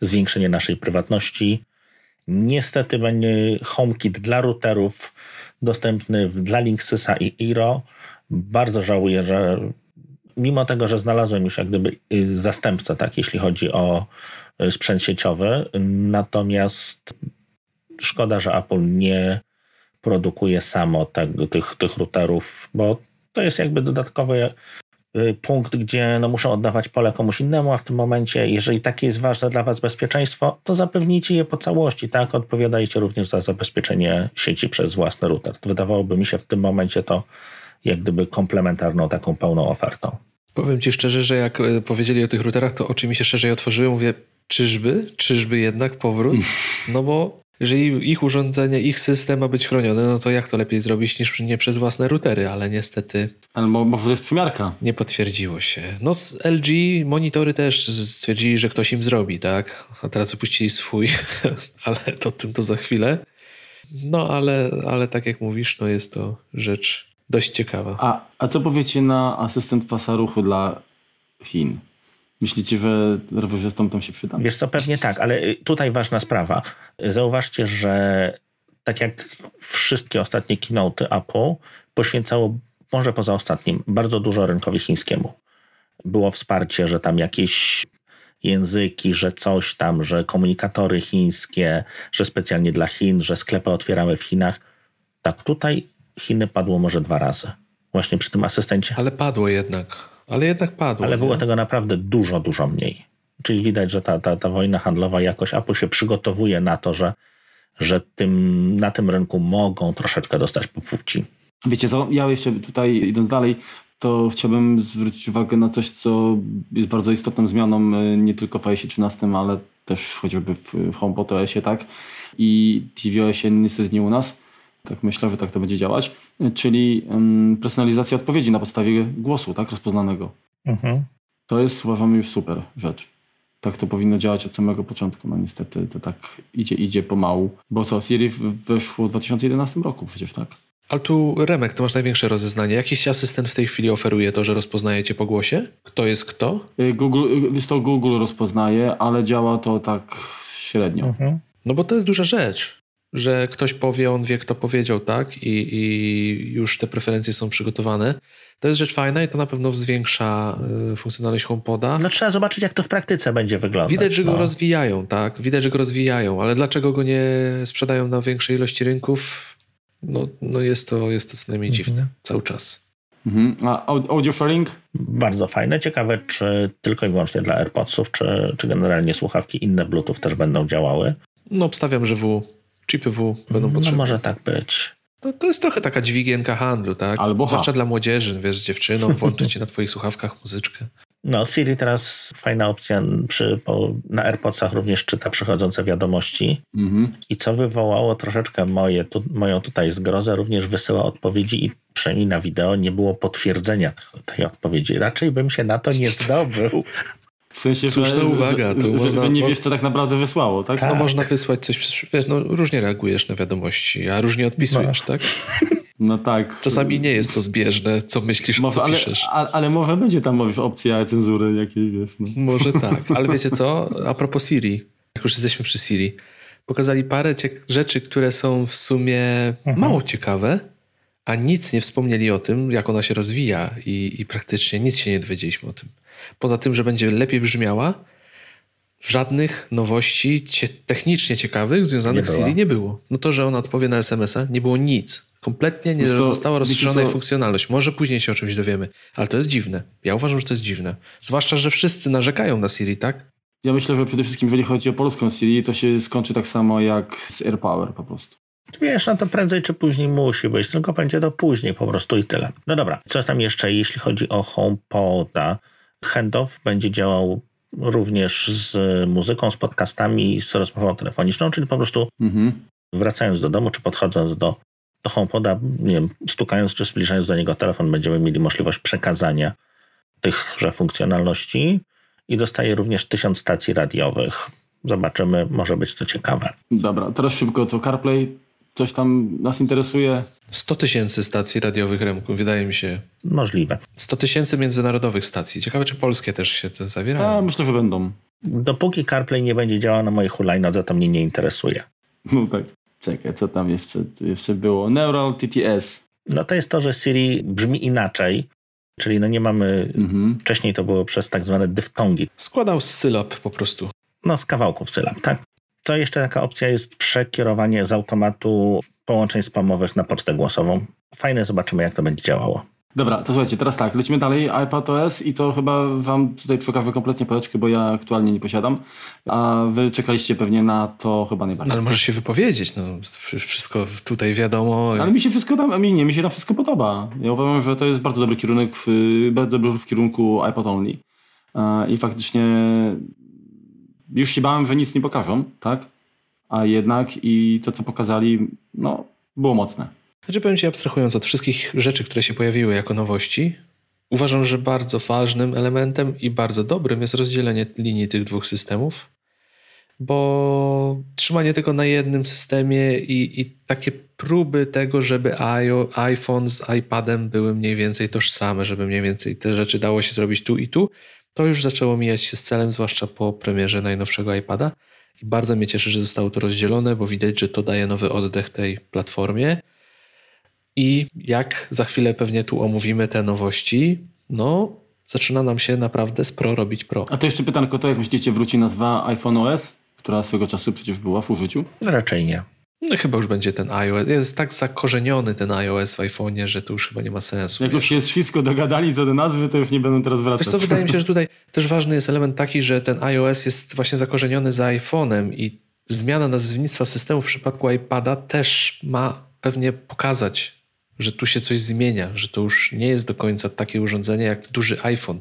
zwiększenie naszej prywatności. Niestety będzie HomeKit dla routerów dostępny dla Linksysa i Iro. Bardzo żałuję, że mimo tego, że znalazłem już jak gdyby y, zastępcę, tak, jeśli chodzi o y, sprzęt sieciowy, natomiast szkoda, że Apple nie produkuje samo tego, tych, tych routerów, bo to jest jakby dodatkowe punkt, gdzie no, muszą oddawać pole komuś innemu, a w tym momencie, jeżeli takie jest ważne dla Was bezpieczeństwo, to zapewnijcie je po całości, tak? Odpowiadajcie również za zabezpieczenie sieci przez własny router. Wydawałoby mi się w tym momencie to jak gdyby komplementarną taką pełną ofertą. Powiem Ci szczerze, że jak e, powiedzieli o tych routerach, to oczy mi się szerzej otworzyły. Mówię, czyżby? Czyżby jednak powrót? No bo jeżeli ich urządzenie, ich system ma być chroniony, no to jak to lepiej zrobić niż nie przez własne routery, ale niestety. Ale może to jest przymiarka. Nie potwierdziło się. No z LG monitory też stwierdzili, że ktoś im zrobi, tak? A teraz wypuścili swój, ale to tym to za chwilę. No ale, ale tak jak mówisz, no jest to rzecz dość ciekawa. A, a co powiecie na asystent pasa ruchu dla Chin? Myślicie, że rowerzystom tam się przyda? Wiesz co, pewnie tak, ale y, tutaj ważna sprawa. Zauważcie, że tak jak wszystkie ostatnie keynote Apple poświęcało, może poza ostatnim, bardzo dużo rynkowi chińskiemu. Było wsparcie, że tam jakieś języki, że coś tam, że komunikatory chińskie, że specjalnie dla Chin, że sklepy otwieramy w Chinach. Tak, tutaj Chiny padło może dwa razy. Właśnie przy tym asystencie. Ale padło jednak. Ale jednak padło. Ale nie? było tego naprawdę dużo, dużo mniej. Czyli widać, że ta, ta, ta wojna handlowa jakoś Apple się przygotowuje na to, że, że tym, na tym rynku mogą troszeczkę dostać po płci. Wiecie co, ja jeszcze tutaj idąc dalej, to chciałbym zwrócić uwagę na coś, co jest bardzo istotną zmianą e, nie tylko w iOS 13, ale też chociażby w HomePod OSie, tak? I tvOSie niestety nie u nas tak myślę, że tak to będzie działać, czyli personalizacja odpowiedzi na podstawie głosu, tak, rozpoznanego. Mhm. To jest uważamy już super rzecz. Tak to powinno działać od samego początku. No niestety to tak idzie, idzie pomału. Bo co, Siri weszło w 2011 roku przecież, tak? Ale tu Remek, to masz największe rozeznanie. Jakiś asystent w tej chwili oferuje to, że rozpoznajecie po głosie? Kto jest kto? Y, Google, jest to Google rozpoznaje, ale działa to tak średnio. Mhm. No bo to jest duża rzecz. Że ktoś powie, on wie, kto powiedział, tak? I, I, już te preferencje są przygotowane. To jest rzecz fajna i to na pewno zwiększa y, funkcjonalność HomePoda. No trzeba zobaczyć, jak to w praktyce będzie wyglądać. Widać, że no. go rozwijają, tak? Widać, że go rozwijają, ale dlaczego go nie sprzedają na większej ilości rynków? No, no jest, to, jest to co najmniej mhm. dziwne cały czas. Mhm. A audio sharing? Bardzo fajne. Ciekawe, czy tylko i wyłącznie dla AirPodsów, czy, czy generalnie słuchawki inne Bluetooth też będą działały? No obstawiam, że W, chipy W będą no, potrzebne. No może tak być. To, to jest trochę taka dźwigienka handlu, tak? Albo Zwłaszcza dla młodzieży, wiesz, z dziewczyną, włączyć ci na twoich słuchawkach muzyczkę. No, Siri teraz fajna opcja przy, po, na AirPodsach również czyta przychodzące wiadomości. Mhm. I co wywołało troszeczkę moje, tu, moją tutaj zgrozę, również wysyła odpowiedzi i przynajmniej na wideo nie było potwierdzenia tej odpowiedzi. Raczej bym się na to nie zdobył. W sensie, Słuszna że, uwaga. Że, że, że, nie wiesz, co tak naprawdę wysłało, tak? tak? No można wysłać coś, wiesz, no różnie reagujesz na wiadomości, a różnie odpisujesz, no. tak? No tak. Czasami nie jest to zbieżne, co myślisz, Mowa, co ale, piszesz. Ale, ale może będzie tam mówisz, opcja cenzury jakiejś, wiesz. No. Może tak, ale wiecie co? A propos Siri, jak już jesteśmy przy Siri, pokazali parę rzeczy, które są w sumie mhm. mało ciekawe, a nic nie wspomnieli o tym, jak ona się rozwija i, i praktycznie nic się nie dowiedzieliśmy o tym. Poza tym, że będzie lepiej brzmiała, żadnych nowości cie technicznie ciekawych związanych z Siri nie było. No to, że ona odpowie na SMS-a, nie było nic. Kompletnie nie to, została rozszerzona jej funkcjonalność. Może później się o czymś dowiemy, ale to jest dziwne. Ja uważam, że to jest dziwne. Zwłaszcza, że wszyscy narzekają na Siri, tak? Ja myślę, że przede wszystkim, jeżeli chodzi o polską Siri, to się skończy tak samo jak z AirPower po prostu. Wiesz, no to prędzej czy później musi być, tylko będzie to później po prostu i tyle. No dobra, co tam jeszcze, jeśli chodzi o HomePoda? Handoff będzie działał również z muzyką, z podcastami, z rozmową telefoniczną, czyli po prostu mhm. wracając do domu, czy podchodząc do, do HomePoda, nie wiem, stukając czy zbliżając do niego telefon, będziemy mieli możliwość przekazania tychże funkcjonalności i dostaje również tysiąc stacji radiowych. Zobaczymy, może być to ciekawe. Dobra, teraz szybko co CarPlay Coś tam nas interesuje? 100 tysięcy stacji radiowych Remku, wydaje mi się. Możliwe. 100 tysięcy międzynarodowych stacji. Ciekawe, czy polskie też się to zawierają. A, myślę, że będą. Dopóki CarPlay nie będzie działał na mojej hulajnodze, to mnie nie interesuje. No tak. Czekaj, co tam jeszcze, jeszcze było? Neural TTS. No to jest to, że Siri brzmi inaczej. Czyli no nie mamy... Mhm. Wcześniej to było przez tak zwane dyftongi. Składał z sylab po prostu. No z kawałków sylab, tak? To jeszcze taka opcja jest przekierowanie z automatu połączeń spamowych na pocztę głosową. Fajne, zobaczymy jak to będzie działało. Dobra, to słuchajcie, teraz tak, lecimy dalej. iPadOS i to chyba wam tutaj przekażę kompletnie pałeczkę, bo ja aktualnie nie posiadam, a wy czekaliście pewnie na to chyba najbardziej. Ale możesz się wypowiedzieć, no wszystko tutaj wiadomo. Ale mi się wszystko tam, a mi nie, mi się tam wszystko podoba. Ja uważam, że to jest bardzo dobry kierunek, w, bardzo dobry w kierunku iPad Only. I faktycznie już się bałem, że nic nie pokażą, tak? A jednak i to, co pokazali, no, było mocne. Znaczy powiem Ci, abstrahując od wszystkich rzeczy, które się pojawiły jako nowości, uważam, że bardzo ważnym elementem i bardzo dobrym jest rozdzielenie linii tych dwóch systemów, bo trzymanie tego na jednym systemie i, i takie próby tego, żeby iPhone z iPadem były mniej więcej tożsame, żeby mniej więcej te rzeczy dało się zrobić tu i tu, to już zaczęło mijać się z celem, zwłaszcza po premierze najnowszego iPada. I bardzo mnie cieszy, że zostało to rozdzielone, bo widać, że to daje nowy oddech tej platformie. I jak za chwilę pewnie tu omówimy te nowości, no zaczyna nam się naprawdę z Pro robić Pro. A to jeszcze pytanko, to jak myślicie wróci nazwa iPhone OS, która swego czasu przecież była w użyciu? Raczej nie. No chyba już będzie ten iOS. Jest tak zakorzeniony ten iOS w iPhone'ie, że to już chyba nie ma sensu. Jak już się z Cisco dogadali co do nazwy, to już nie będą teraz wracać. Wiesz co, wydaje mi się, że tutaj też ważny jest element taki, że ten iOS jest właśnie zakorzeniony za iPhone'em i zmiana nazewnictwa systemu w przypadku iPada też ma pewnie pokazać, że tu się coś zmienia, że to już nie jest do końca takie urządzenie jak duży iPhone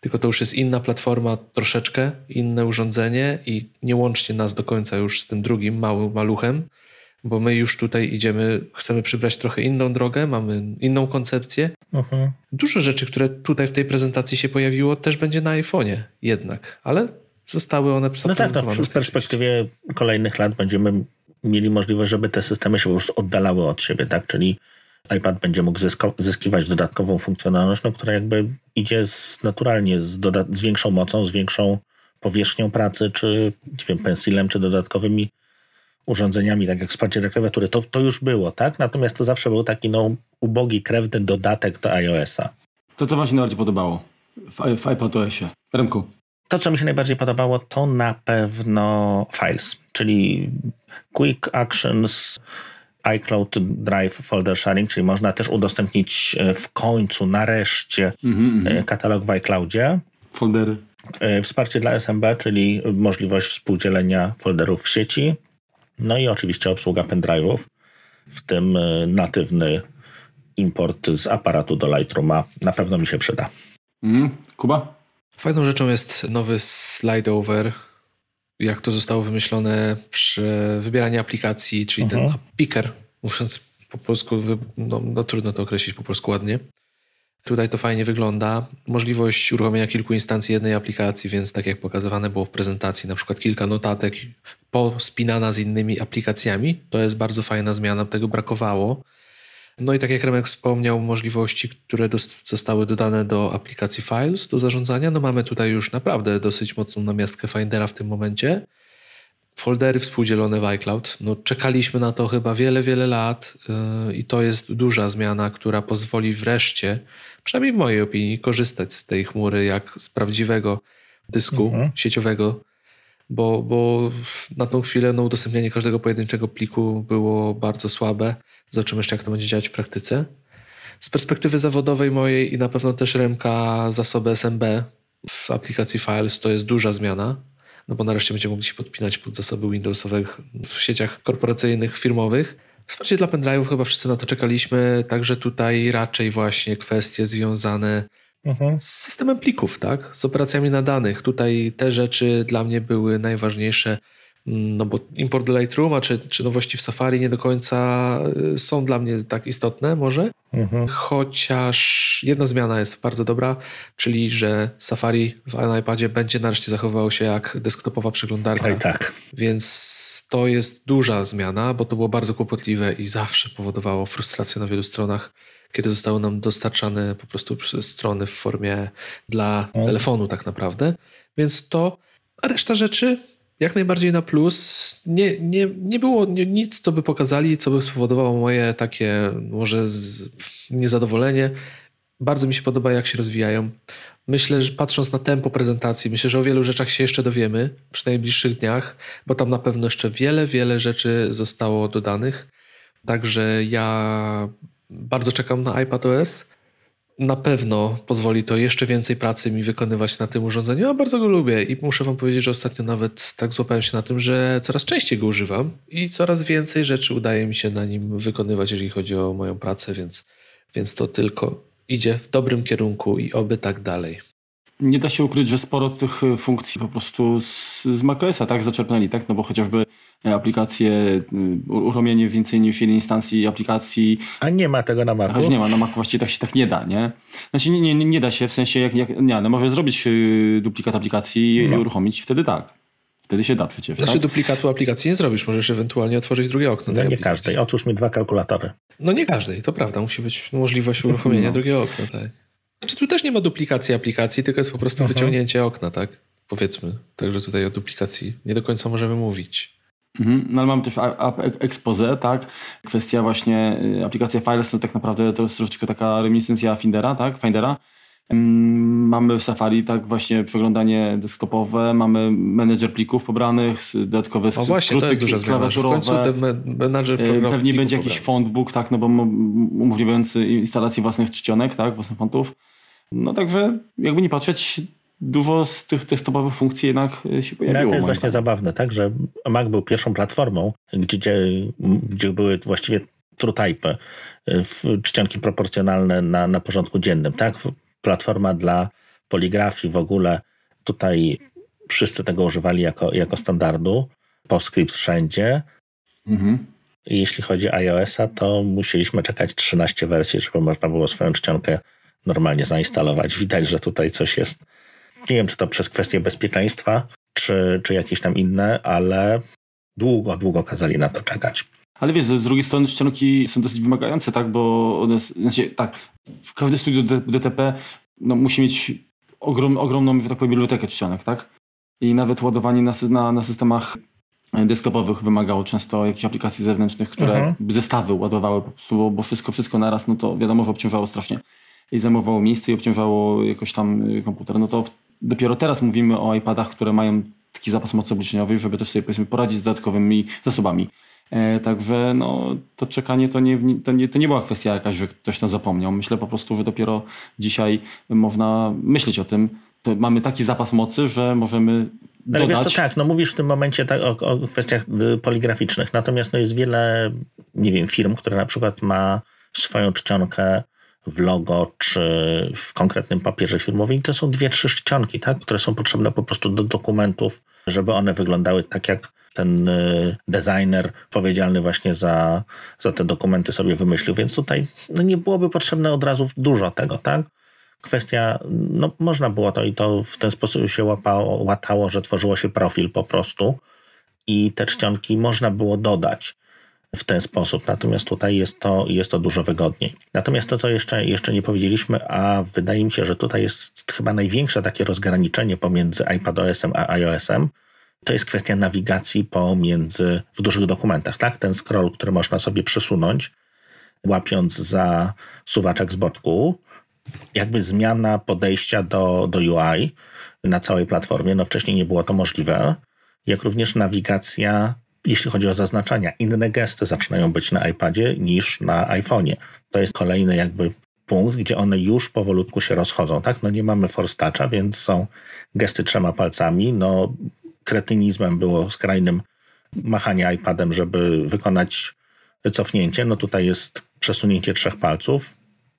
tylko to już jest inna platforma, troszeczkę inne urządzenie i nie łącznie nas do końca już z tym drugim małym maluchem, bo my już tutaj idziemy, chcemy przybrać trochę inną drogę, mamy inną koncepcję. Uh-huh. Dużo rzeczy, które tutaj w tej prezentacji się pojawiło, też będzie na iPhone'ie jednak, ale zostały one No tak, no, w perspektywie kolejnych lat będziemy mieli możliwość, żeby te systemy się po prostu oddalały od siebie, tak? Czyli iPad będzie mógł zyskiwać dodatkową funkcjonalność, no, która jakby idzie z, naturalnie z, z, większą mocą, z większą powierzchnią pracy, czy nie wiem, pensilem, czy dodatkowymi urządzeniami, tak jak wsparcie dla klawiatury, to, to już było, tak? Natomiast to zawsze był taki no, ubogi, krewny dodatek do iOS-a. To co wam się najbardziej podobało w, w iPadOSie? Remku. To, co mi się najbardziej podobało, to na pewno Files, czyli Quick Actions, iCloud Drive Folder Sharing, czyli można też udostępnić e, w końcu, nareszcie mm -hmm. katalog w iCloudzie. Foldery. E, wsparcie dla SMB, czyli możliwość współdzielenia folderów w sieci. No i oczywiście obsługa pendrive'ów, w tym natywny import z aparatu do Lightrooma. Na pewno mi się przyda. Mm, Kuba? Fajną rzeczą jest nowy slide over, jak to zostało wymyślone przy wybieraniu aplikacji, czyli -huh. ten mhm. picker, mówiąc po polsku, no, no, trudno to określić po polsku ładnie. Tutaj to fajnie wygląda. Możliwość uruchomienia kilku instancji jednej aplikacji, więc tak jak pokazywane było w prezentacji, na przykład kilka notatek pospinana z innymi aplikacjami. To jest bardzo fajna zmiana, tego brakowało. No i tak jak Remek wspomniał, możliwości, które zostały dodane do aplikacji Files do zarządzania. No mamy tutaj już naprawdę dosyć mocną namiastkę Findera w tym momencie. Foldery współdzielone w iCloud. No, czekaliśmy na to chyba wiele, wiele lat yy, i to jest duża zmiana, która pozwoli wreszcie, przynajmniej w mojej opinii, korzystać z tej chmury jak z prawdziwego dysku mhm. sieciowego bo, bo na tą chwilę no, udostępnianie każdego pojedynczego pliku było bardzo słabe. Zobaczymy jeszcze, jak to będzie działać w praktyce. Z perspektywy zawodowej mojej i na pewno też Remka zasoby SMB w aplikacji Files to jest duża zmiana, no bo nareszcie będziemy mogli się podpinać pod zasoby Windowsowe w sieciach korporacyjnych, firmowych. Wsparcie dla pendrive'ów chyba wszyscy na to czekaliśmy, także tutaj raczej właśnie kwestie związane mhm. z systemem plików, tak? z operacjami na danych. Tutaj te rzeczy dla mnie były najważniejsze. No bo import do Lightrooma czy, czy nowości w Safari nie do końca y, są dla mnie tak istotne może. Mhm. Chociaż jedna zmiana jest bardzo dobra, czyli że Safari w iPadzie będzie nareszcie zachowywał się jak desktopowa przeglądarka. Oj, tak. Więc to jest duża zmiana, bo to było bardzo kłopotliwe i zawsze powodowało frustrację na wielu stronach kiedy zostały nam dostarczane po prostu strony w formie dla telefonu tak naprawdę. Więc to, a reszta rzeczy jak najbardziej na plus. Nie, nie, nie było nic, co by pokazali, co by spowodowało moje takie może z, niezadowolenie. Bardzo mi się podoba, jak się rozwijają. Myślę, że patrząc na tempo prezentacji, myślę, że o wielu rzeczach się jeszcze dowiemy przy najbliższych dniach, bo tam na pewno jeszcze wiele, wiele rzeczy zostało dodanych. Także ja bardzo czekam na iPadOS. Na pewno pozwoli to jeszcze więcej pracy mi wykonywać na tym urządzeniu, a bardzo go lubię i muszę Wam powiedzieć, że ostatnio nawet tak złapałem się na tym, że coraz częściej go używam i coraz więcej rzeczy udaje mi się na nim wykonywać, jeżeli chodzi o moją pracę, więc, więc to tylko idzie w dobrym kierunku i oby tak dalej nie da się ukryć, że sporo tych e, funkcji po prostu z, z macOSa tak zaczerpnęli, tak? No bo chociażby e, aplikacje, e, uruchomienie więcej niż jednej instancji aplikacji. A nie ma tego na Macu? Choć nie ma, na Macu właściwie tak się tak nie da, nie? Znaczy nie, nie, nie da się, w sensie jak, jak nie, no może zrobić duplikat aplikacji no. i uruchomić, wtedy tak. Wtedy się da przecież. Znaczy tak? duplikatu aplikacji nie zrobisz, możesz ewentualnie otworzyć drugie okno. No nie aplikacji. każdej, otwórz mi dwa kalkulatory. No nie każdej, to prawda, musi być możliwość uruchomienia no. drugiego okna, tak. Znaczy tu też nie ma duplikacji aplikacji, tylko jest po prostu Aha. wyciągnięcie okna, tak? Powiedzmy. Także tutaj o duplikacji nie do końca możemy mówić. Mhm. No ale mamy też expose, tak? Kwestia właśnie y, aplikacja Files, to tak naprawdę to jest troszeczkę taka reminiscencja Findera, tak? Findera. Mamy w Safari tak właśnie przeglądanie desktopowe, mamy menedżer plików pobranych, dodatkowe skróty, o właśnie, to jest duża zmiana, w końcu menedżer y, Pewnie będzie jakiś fontbook, tak, no bo umożliwiający instalację własnych czcionek, tak, własnych fontów. No także jakby nie patrzeć, dużo z tych testowych funkcji jednak e, się pojawiło. No, to jest właśnie zabawne, tak, że Mac był pierwszą platformą, gdzie, gdzie były właściwie TrueType, czcionki proporcjonalne na, na porządku dziennym, tak? Platforma dla poligrafii w ogóle. Tutaj wszyscy tego używali jako, jako standardu. PostScript wszędzie. Mhm. Jeśli chodzi o iOS-a, to musieliśmy czekać 13 wersji, żeby można było swoją czcionkę normalnie zainstalować. Widać, że tutaj coś jest. Nie wiem, czy to przez kwestię bezpieczeństwa, czy, czy jakieś tam inne, ale długo, długo kazali na to czekać. Ale wiesz, z drugiej strony ścianki są dosyć wymagające, tak, bo one, znaczy, tak, w każde studio DTP no, musi mieć ogrom, ogromną, że tak powiem, bibliotekę czcionek, tak? I nawet ładowanie na, na, na systemach desktopowych wymagało często jakichś aplikacji zewnętrznych, które mhm. zestawy ładowały po prostu, bo wszystko, wszystko naraz, no to wiadomo, że obciążało strasznie i zajmowało miejsce i obciążało jakoś tam y, komputer. No to dopiero teraz mówimy o iPadach, które mają taki zapas mocy obliczeniowej, żeby też sobie powiedzmy poradzić z dodatkowymi zasobami. E, także no, to czekanie to nie, to, nie, to nie była kwestia jakaś, że ktoś nas zapomniał. Myślę po prostu, że dopiero dzisiaj można myśleć o tym. To mamy taki zapas mocy, że możemy ale dodać. wiesz, to tak, no mówisz w tym momencie tak o, o kwestiach y, poligraficznych, natomiast no jest wiele, nie wiem, firm, które na przykład ma swoją czcionkę w logo czy w konkretnym papierze firmowym. I to są dwie, trzy czcionki, tak, które są potrzebne po prostu do dokumentów, żeby one wyglądały tak, jak ten y, designer odpowiedzialny właśnie za, za te dokumenty sobie wymyślił. Więc tutaj no nie byłoby potrzebne od razu dużo tego, tak? Kwestia, no można było to i to w ten sposób się łapało, łatało, że tworzyło się profil po prostu i te czcionki można było dodać w ten sposób. Natomiast tutaj jest to, jest to dużo wygodniej. Natomiast to, co jeszcze, jeszcze nie powiedzieliśmy, a wydaje mi się, że tutaj jest chyba największe takie rozgraniczenie pomiędzy iPadOS-em a iOS-em, to jest kwestia nawigacji pomiędzy w dużych dokumentach. Tak? Ten scroll, który można sobie przesunąć, łapiąc za suwaczek z boczku, jakby zmiana podejścia do, do UI na całej platformie. No wcześniej nie było to możliwe. Jak również nawigacja jeśli chodzi o zaznaczenia, inne gesty zaczynają być na iPadzie niż na iPhone'ie. To jest kolejny jakby punkt, gdzie one już powolutku się rozchodzą, tak? No nie mamy force toucha, więc są gesty trzema palcami. No kretynizmem było skrajnym machanie iPadem, żeby wykonać cofnięcie. No tutaj jest przesunięcie trzech palców.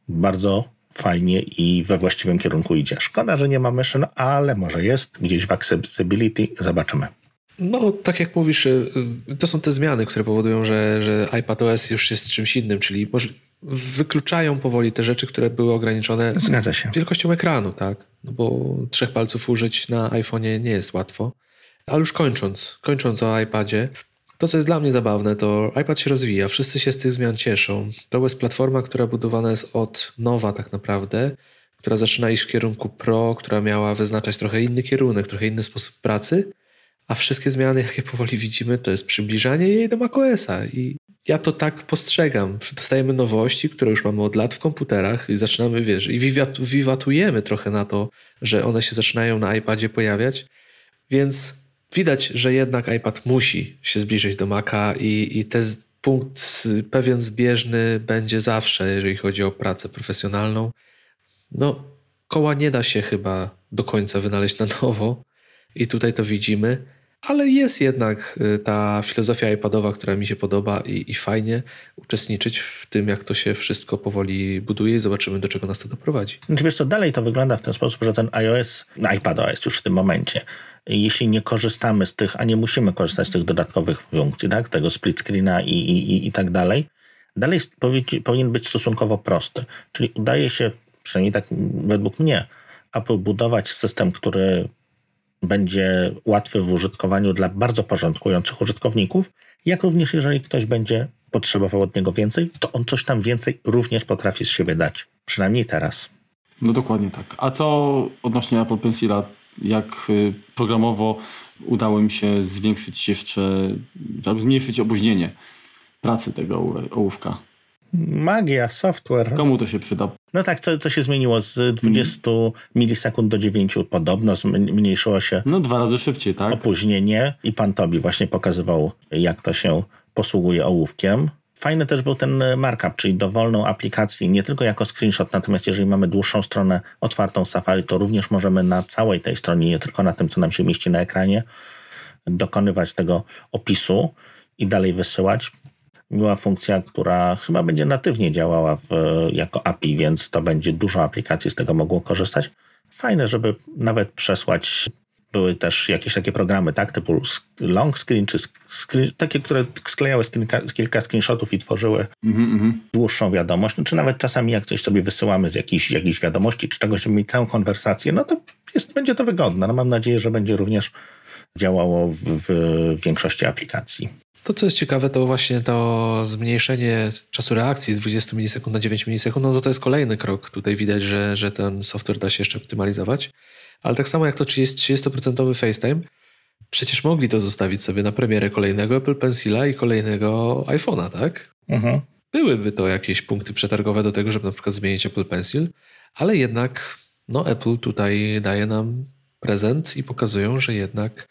Bardzo fajnie i we właściwym kierunku idzie. Szkoda, że nie ma myszy, no ale może jest gdzieś w accessibility. Zobaczymy. No, tak jak mówisz, y, y, to są te zmiany, które powodują, że, że iPadOS już jest czymś innym, czyli wykluczają powoli te rzeczy, które były ograniczone Zgadza się. wielkością ekranu, tak? No bo trzech palców użyć na iPhone'ie nie jest łatwo. Ale już kończąc, kończąc o iPadzie, to co jest dla mnie zabawne, to iPad się rozwija, wszyscy się z tych zmian cieszą. To jest platforma, która budowana jest od nowa tak naprawdę, która zaczyna iść w kierunku Pro, która miała wyznaczać trochę inny kierunek, trochę inny sposób pracy, a wszystkie zmiany, jakie powoli widzimy, to jest przybliżanie jej do macOSa. I ja to tak postrzegam. Dostajemy nowości, które już mamy od lat w komputerach i zaczynamy, wiesz, i wiwatujemy trochę na to, że one się zaczynają na iPadzie pojawiać. Więc widać, że jednak iPad musi się zbliżyć do Maca i, i ten punkt pewien zbieżny będzie zawsze, jeżeli chodzi o pracę profesjonalną. No, koła nie da się chyba do końca wynaleźć na nowo i tutaj to widzimy ale jest jednak y, ta filozofia iPadowa, która mi się podoba i, i, fajnie uczestniczyć w tym, jak to się wszystko powoli buduje i zobaczymy, do czego nas to doprowadzi. Znaczy wiesz co, dalej to wygląda w ten sposób, że ten iOS, iPadOS już w tym momencie, jeśli nie korzystamy z tych, a nie musimy korzystać z tych dodatkowych funkcji, tak, tego split screena i, i, i, i tak dalej, dalej powinien być stosunkowo prosty. Czyli udaje się, przynajmniej tak według mnie, Apple budować system, który będzie łatwy w użytkowaniu dla bardzo porządkujących użytkowników, jak również jeżeli ktoś będzie potrzebował od niego więcej, to on coś tam więcej również potrafi z siebie dać. Przynajmniej teraz. No dokładnie tak. A co odnośnie Apple Pencila? Jak y, programowo udało mi się zwiększyć jeszcze, zmniejszyć opóźnienie pracy tego ołówka? Magia, software. Komu to się przyda? No tak, co, co się zmieniło z 20 mm. milisekund do 9 podobno zmniejszyło się. No dwa razy szybciej, tak? Opóźnienie i pan Tobi właśnie pokazywał, jak to się posługuje ołówkiem. Fajny też był ten markup, czyli dowolną aplikację, nie tylko jako screenshot, natomiast jeżeli mamy dłuższą stronę otwartą Safari, to również możemy na całej tej stronie, nie tylko na tym, co nam się mieści na ekranie, dokonywać tego opisu i dalej wysyłać miła funkcja, która chyba będzie natywnie działała w, jako API, więc to będzie dużo aplikacji z tego mogło korzystać. Fajne, żeby nawet przesłać. Były też jakieś takie programy, tak, typu long screen, czy screen, takie, które sklejały z kilka, kilka screenshotów i tworzyły mm-hmm. dłuższą wiadomość, no, czy nawet czasami jak coś sobie wysyłamy z jakiejś, jakiejś wiadomości, czy czegoś, żeby mieć całą konwersację, no to jest, będzie to wygodne. No, mam nadzieję, że będzie również działało w, w większości aplikacji. To, co jest ciekawe, to właśnie to zmniejszenie czasu reakcji z 20 milisekund na 9 milisekund, no to to jest kolejny krok. Tutaj widać, że, że ten software da się jeszcze optymalizować. Ale tak samo jak to 30%, 30% FaceTime, Przecież mogli to zostawić sobie na premierę kolejnego Apple Pencila i kolejnego iPhone'a, tak? Mhm. Byłyby to jakieś punkty przetargowe do tego, żeby na przykład zmienić Apple Pencil, ale jednak no, Apple tutaj daje nam prezent i pokazują, że jednak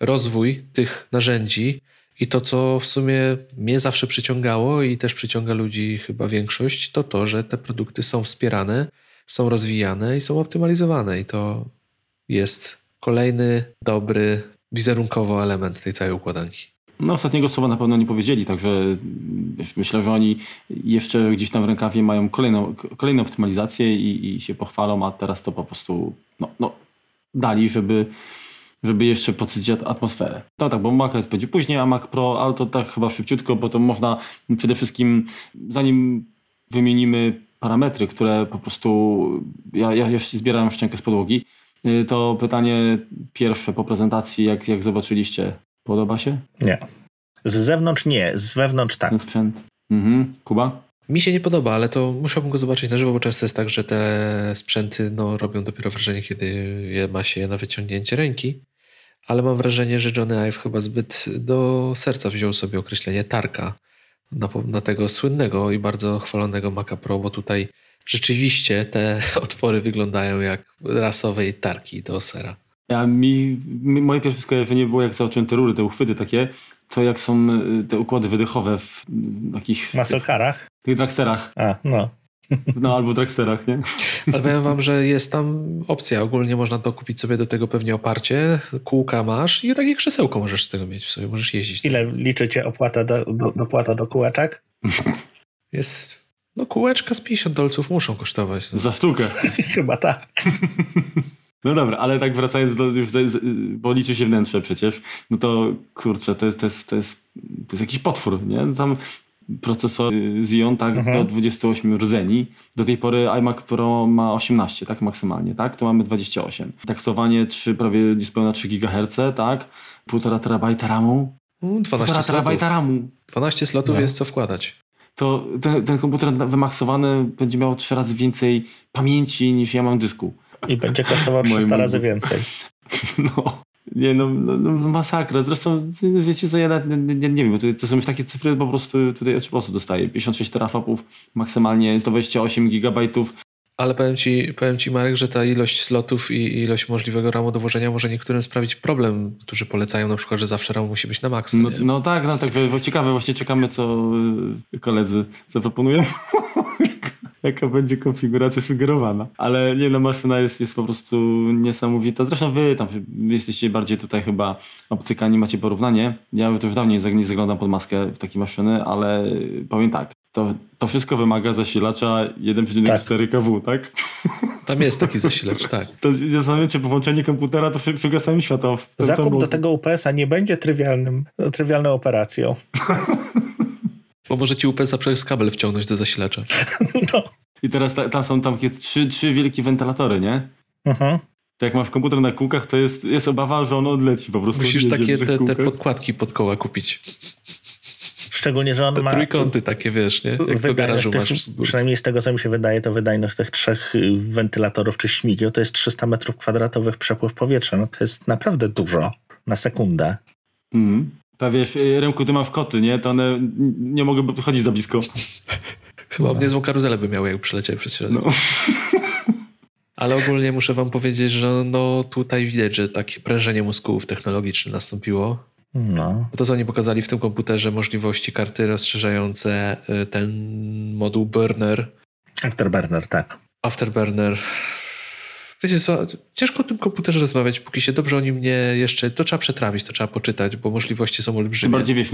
rozwój tych narzędzi i to, co w sumie mnie zawsze przyciągało i też przyciąga ludzi chyba większość, to to, że te produkty są wspierane, są rozwijane i są optymalizowane. I to jest kolejny dobry wizerunkowo element tej całej układanki. No ostatniego słowa na pewno nie powiedzieli, także myślę, że oni jeszcze gdzieś tam w rękawie mają kolejną, kolejną optymalizację i, i się pochwalą, a teraz to po prostu no, no, dali, żeby żeby jeszcze podsycić atmosferę. No tak, bo macOS będzie później, a Mac Pro, ale to tak chyba szybciutko, bo to można przede wszystkim, zanim wymienimy parametry, które po prostu ja, ja jeszcze zbieram szczękę z podłogi, y, to pytanie pierwsze po prezentacji, jak, jak zobaczyliście, podoba się? Nie. Z zewnątrz nie, z wewnątrz tak. Ten sprzęt. Mhm. Kuba? Mi się nie podoba, ale to musiałbym go zobaczyć na żywo, bo często jest tak, że te sprzęty no, robią dopiero wrażenie, kiedy je, ma się je na wyciągnięcie ręki. Ale mam wrażenie, że Johnny Ive chyba zbyt do serca wziął sobie określenie tarka na, na tego słynnego i bardzo chwalonego Maca Pro, bo tutaj rzeczywiście te otwory wyglądają jak rasowej tarki do sera. Ja, mi, mi, moje pierwsze skojarzenie było jak zacząłem te rury, te uchwyty takie, to jak są y, te układy wydechowe w jakichś... Masokarach? Tych dragsterach. A, no. No albo w dragsterach, nie? Ale powiem wam, że jest tam opcja. Ogólnie można to kupić sobie do tego pewnie oparcie, kółka masz i takie krzesełko możesz z tego mieć w sobie, możesz jeździć. Ile liczycie opłata do, do, dopłata do kółeczek? Jest... No kółeczka z 50 dolców muszą kosztować. No. Za sztukę. Chyba tak. No dobra, ale tak wracając do już, bo liczy się wnętrze przecież, no to kurczę, to jest, to jest, to jest, to jest jakiś potwór, nie? Tam procesor Xeon tak mhm. do 28 rdzeni. Do tej pory iMac Pro ma 18, tak maksymalnie, tak? To mamy 28. Taktowanie 3, prawie niespełna 3 GHz, tak? 1,5 terabajta RAMu. 12 no, terabajta RAMu. 12 slotów no. jest co wkładać. To ten, ten komputer wymaksowany będzie miał 3 razy więcej pamięci niż ja mam dysku. I będzie kosztował 300 razy więcej. No. Nie, no, no, no, masakra. Zresztą, wiecie co, ja nie, nie, nie wiem, bo to, to, są już takie cyfry, po prostu tutaj po prostu dostaję. 56 teraflopów, maksymalnie 128 gigabajtów. Ale powiem ci, powiem ci, Marek, że ta ilość slotów i ilość możliwego ramu do włożenia może niektórym sprawić problem, którzy polecają na przykład, że zawsze RAM musi być na maksa. No, no, tak, no tak, ciekawe, właśnie czekamy, co koledzy zaproponują. jaka będzie konfiguracja sugerowana. Ale nie no, maszyna jest, jest po prostu niesamowita. Zresztą wy tam jesteście bardziej tutaj chyba obcykani, macie porównanie. Ja to już dawniej nie zaglądam pod maskę w takie maszyny, ale powiem tak, to, to wszystko wymaga zasilacza 1,4 tak. kW, tak? Tam jest taki zasilacz, tak. To zastanawiam się, po włączeniu komputera to przygasamy światło. Zakup do tego UPS-a nie będzie trywialnym, trywialną operacją. Bo może ci UPS-a przez kabel wciągnąć do zasilacza. No. I teraz tam są tam takie trzy, trzy wielkie wentylatory, nie? Mhm. To jak masz komputer na kółkach, to jest, jest obawa, że on odleci po prostu. Musisz takie te, te, podkładki pod koła kupić. Szczególnie, że on te ma... trójkąty takie, wiesz, nie? Jak do garażu tych, masz. Przynajmniej z tego, co mi się wydaje, to wydajność tych trzech y, wentylatorów czy śmigieł to jest 300 metrów kwadratowych przepływ powietrza. No to jest naprawdę dużo na sekundę. Mm. Ta wiesz, y, Remku, ty masz koty, nie? To one nie mogłyby chodzić za blisko. Chyba no. niezłą karuzelę by miały, jak przeleciały przez środek. No. Ale ogólnie muszę wam powiedzieć, że no tutaj widać, że takie prężenie mózgów technologiczne nastąpiło. No. To, co oni pokazali w tym komputerze, możliwości karty rozszerzające y, ten moduł burner. Afterburner, tak. Afterburner wiecie co, ciężko o tym komputerze rozmawiać, póki się dobrze o nim nie jeszcze, to trzeba przetrawić, to trzeba poczytać, bo możliwości są olbrzymie. Tym bardziej wiesz,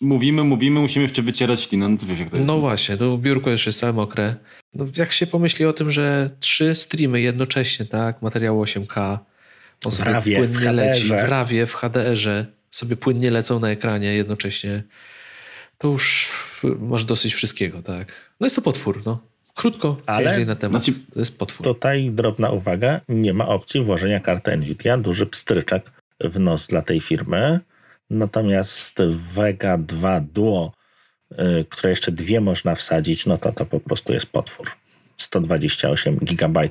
mówimy, mówimy, musimy jeszcze wycierać ślinę, no to wiesz jak to jest. No właśnie, to biurko już jest całe mokre. No, jak się pomyśli o tym, że trzy streamy jednocześnie, tak, materiał 8K, on sobie rawie, płynnie w leci, w rawie, w HDR-ze, sobie płynnie lecą na ekranie jednocześnie, to już masz dosyć wszystkiego, tak. No jest to potwór, no. Krótko Ale na temat. Znaczy, to jest potwór. Tutaj drobna uwaga, nie ma opcji włożenia karty Nvidia, duży pstryczek w nos dla tej firmy. Natomiast Vega 2 Duo, yy, które jeszcze dwie można wsadzić, no to to po prostu jest potwór. 128 GB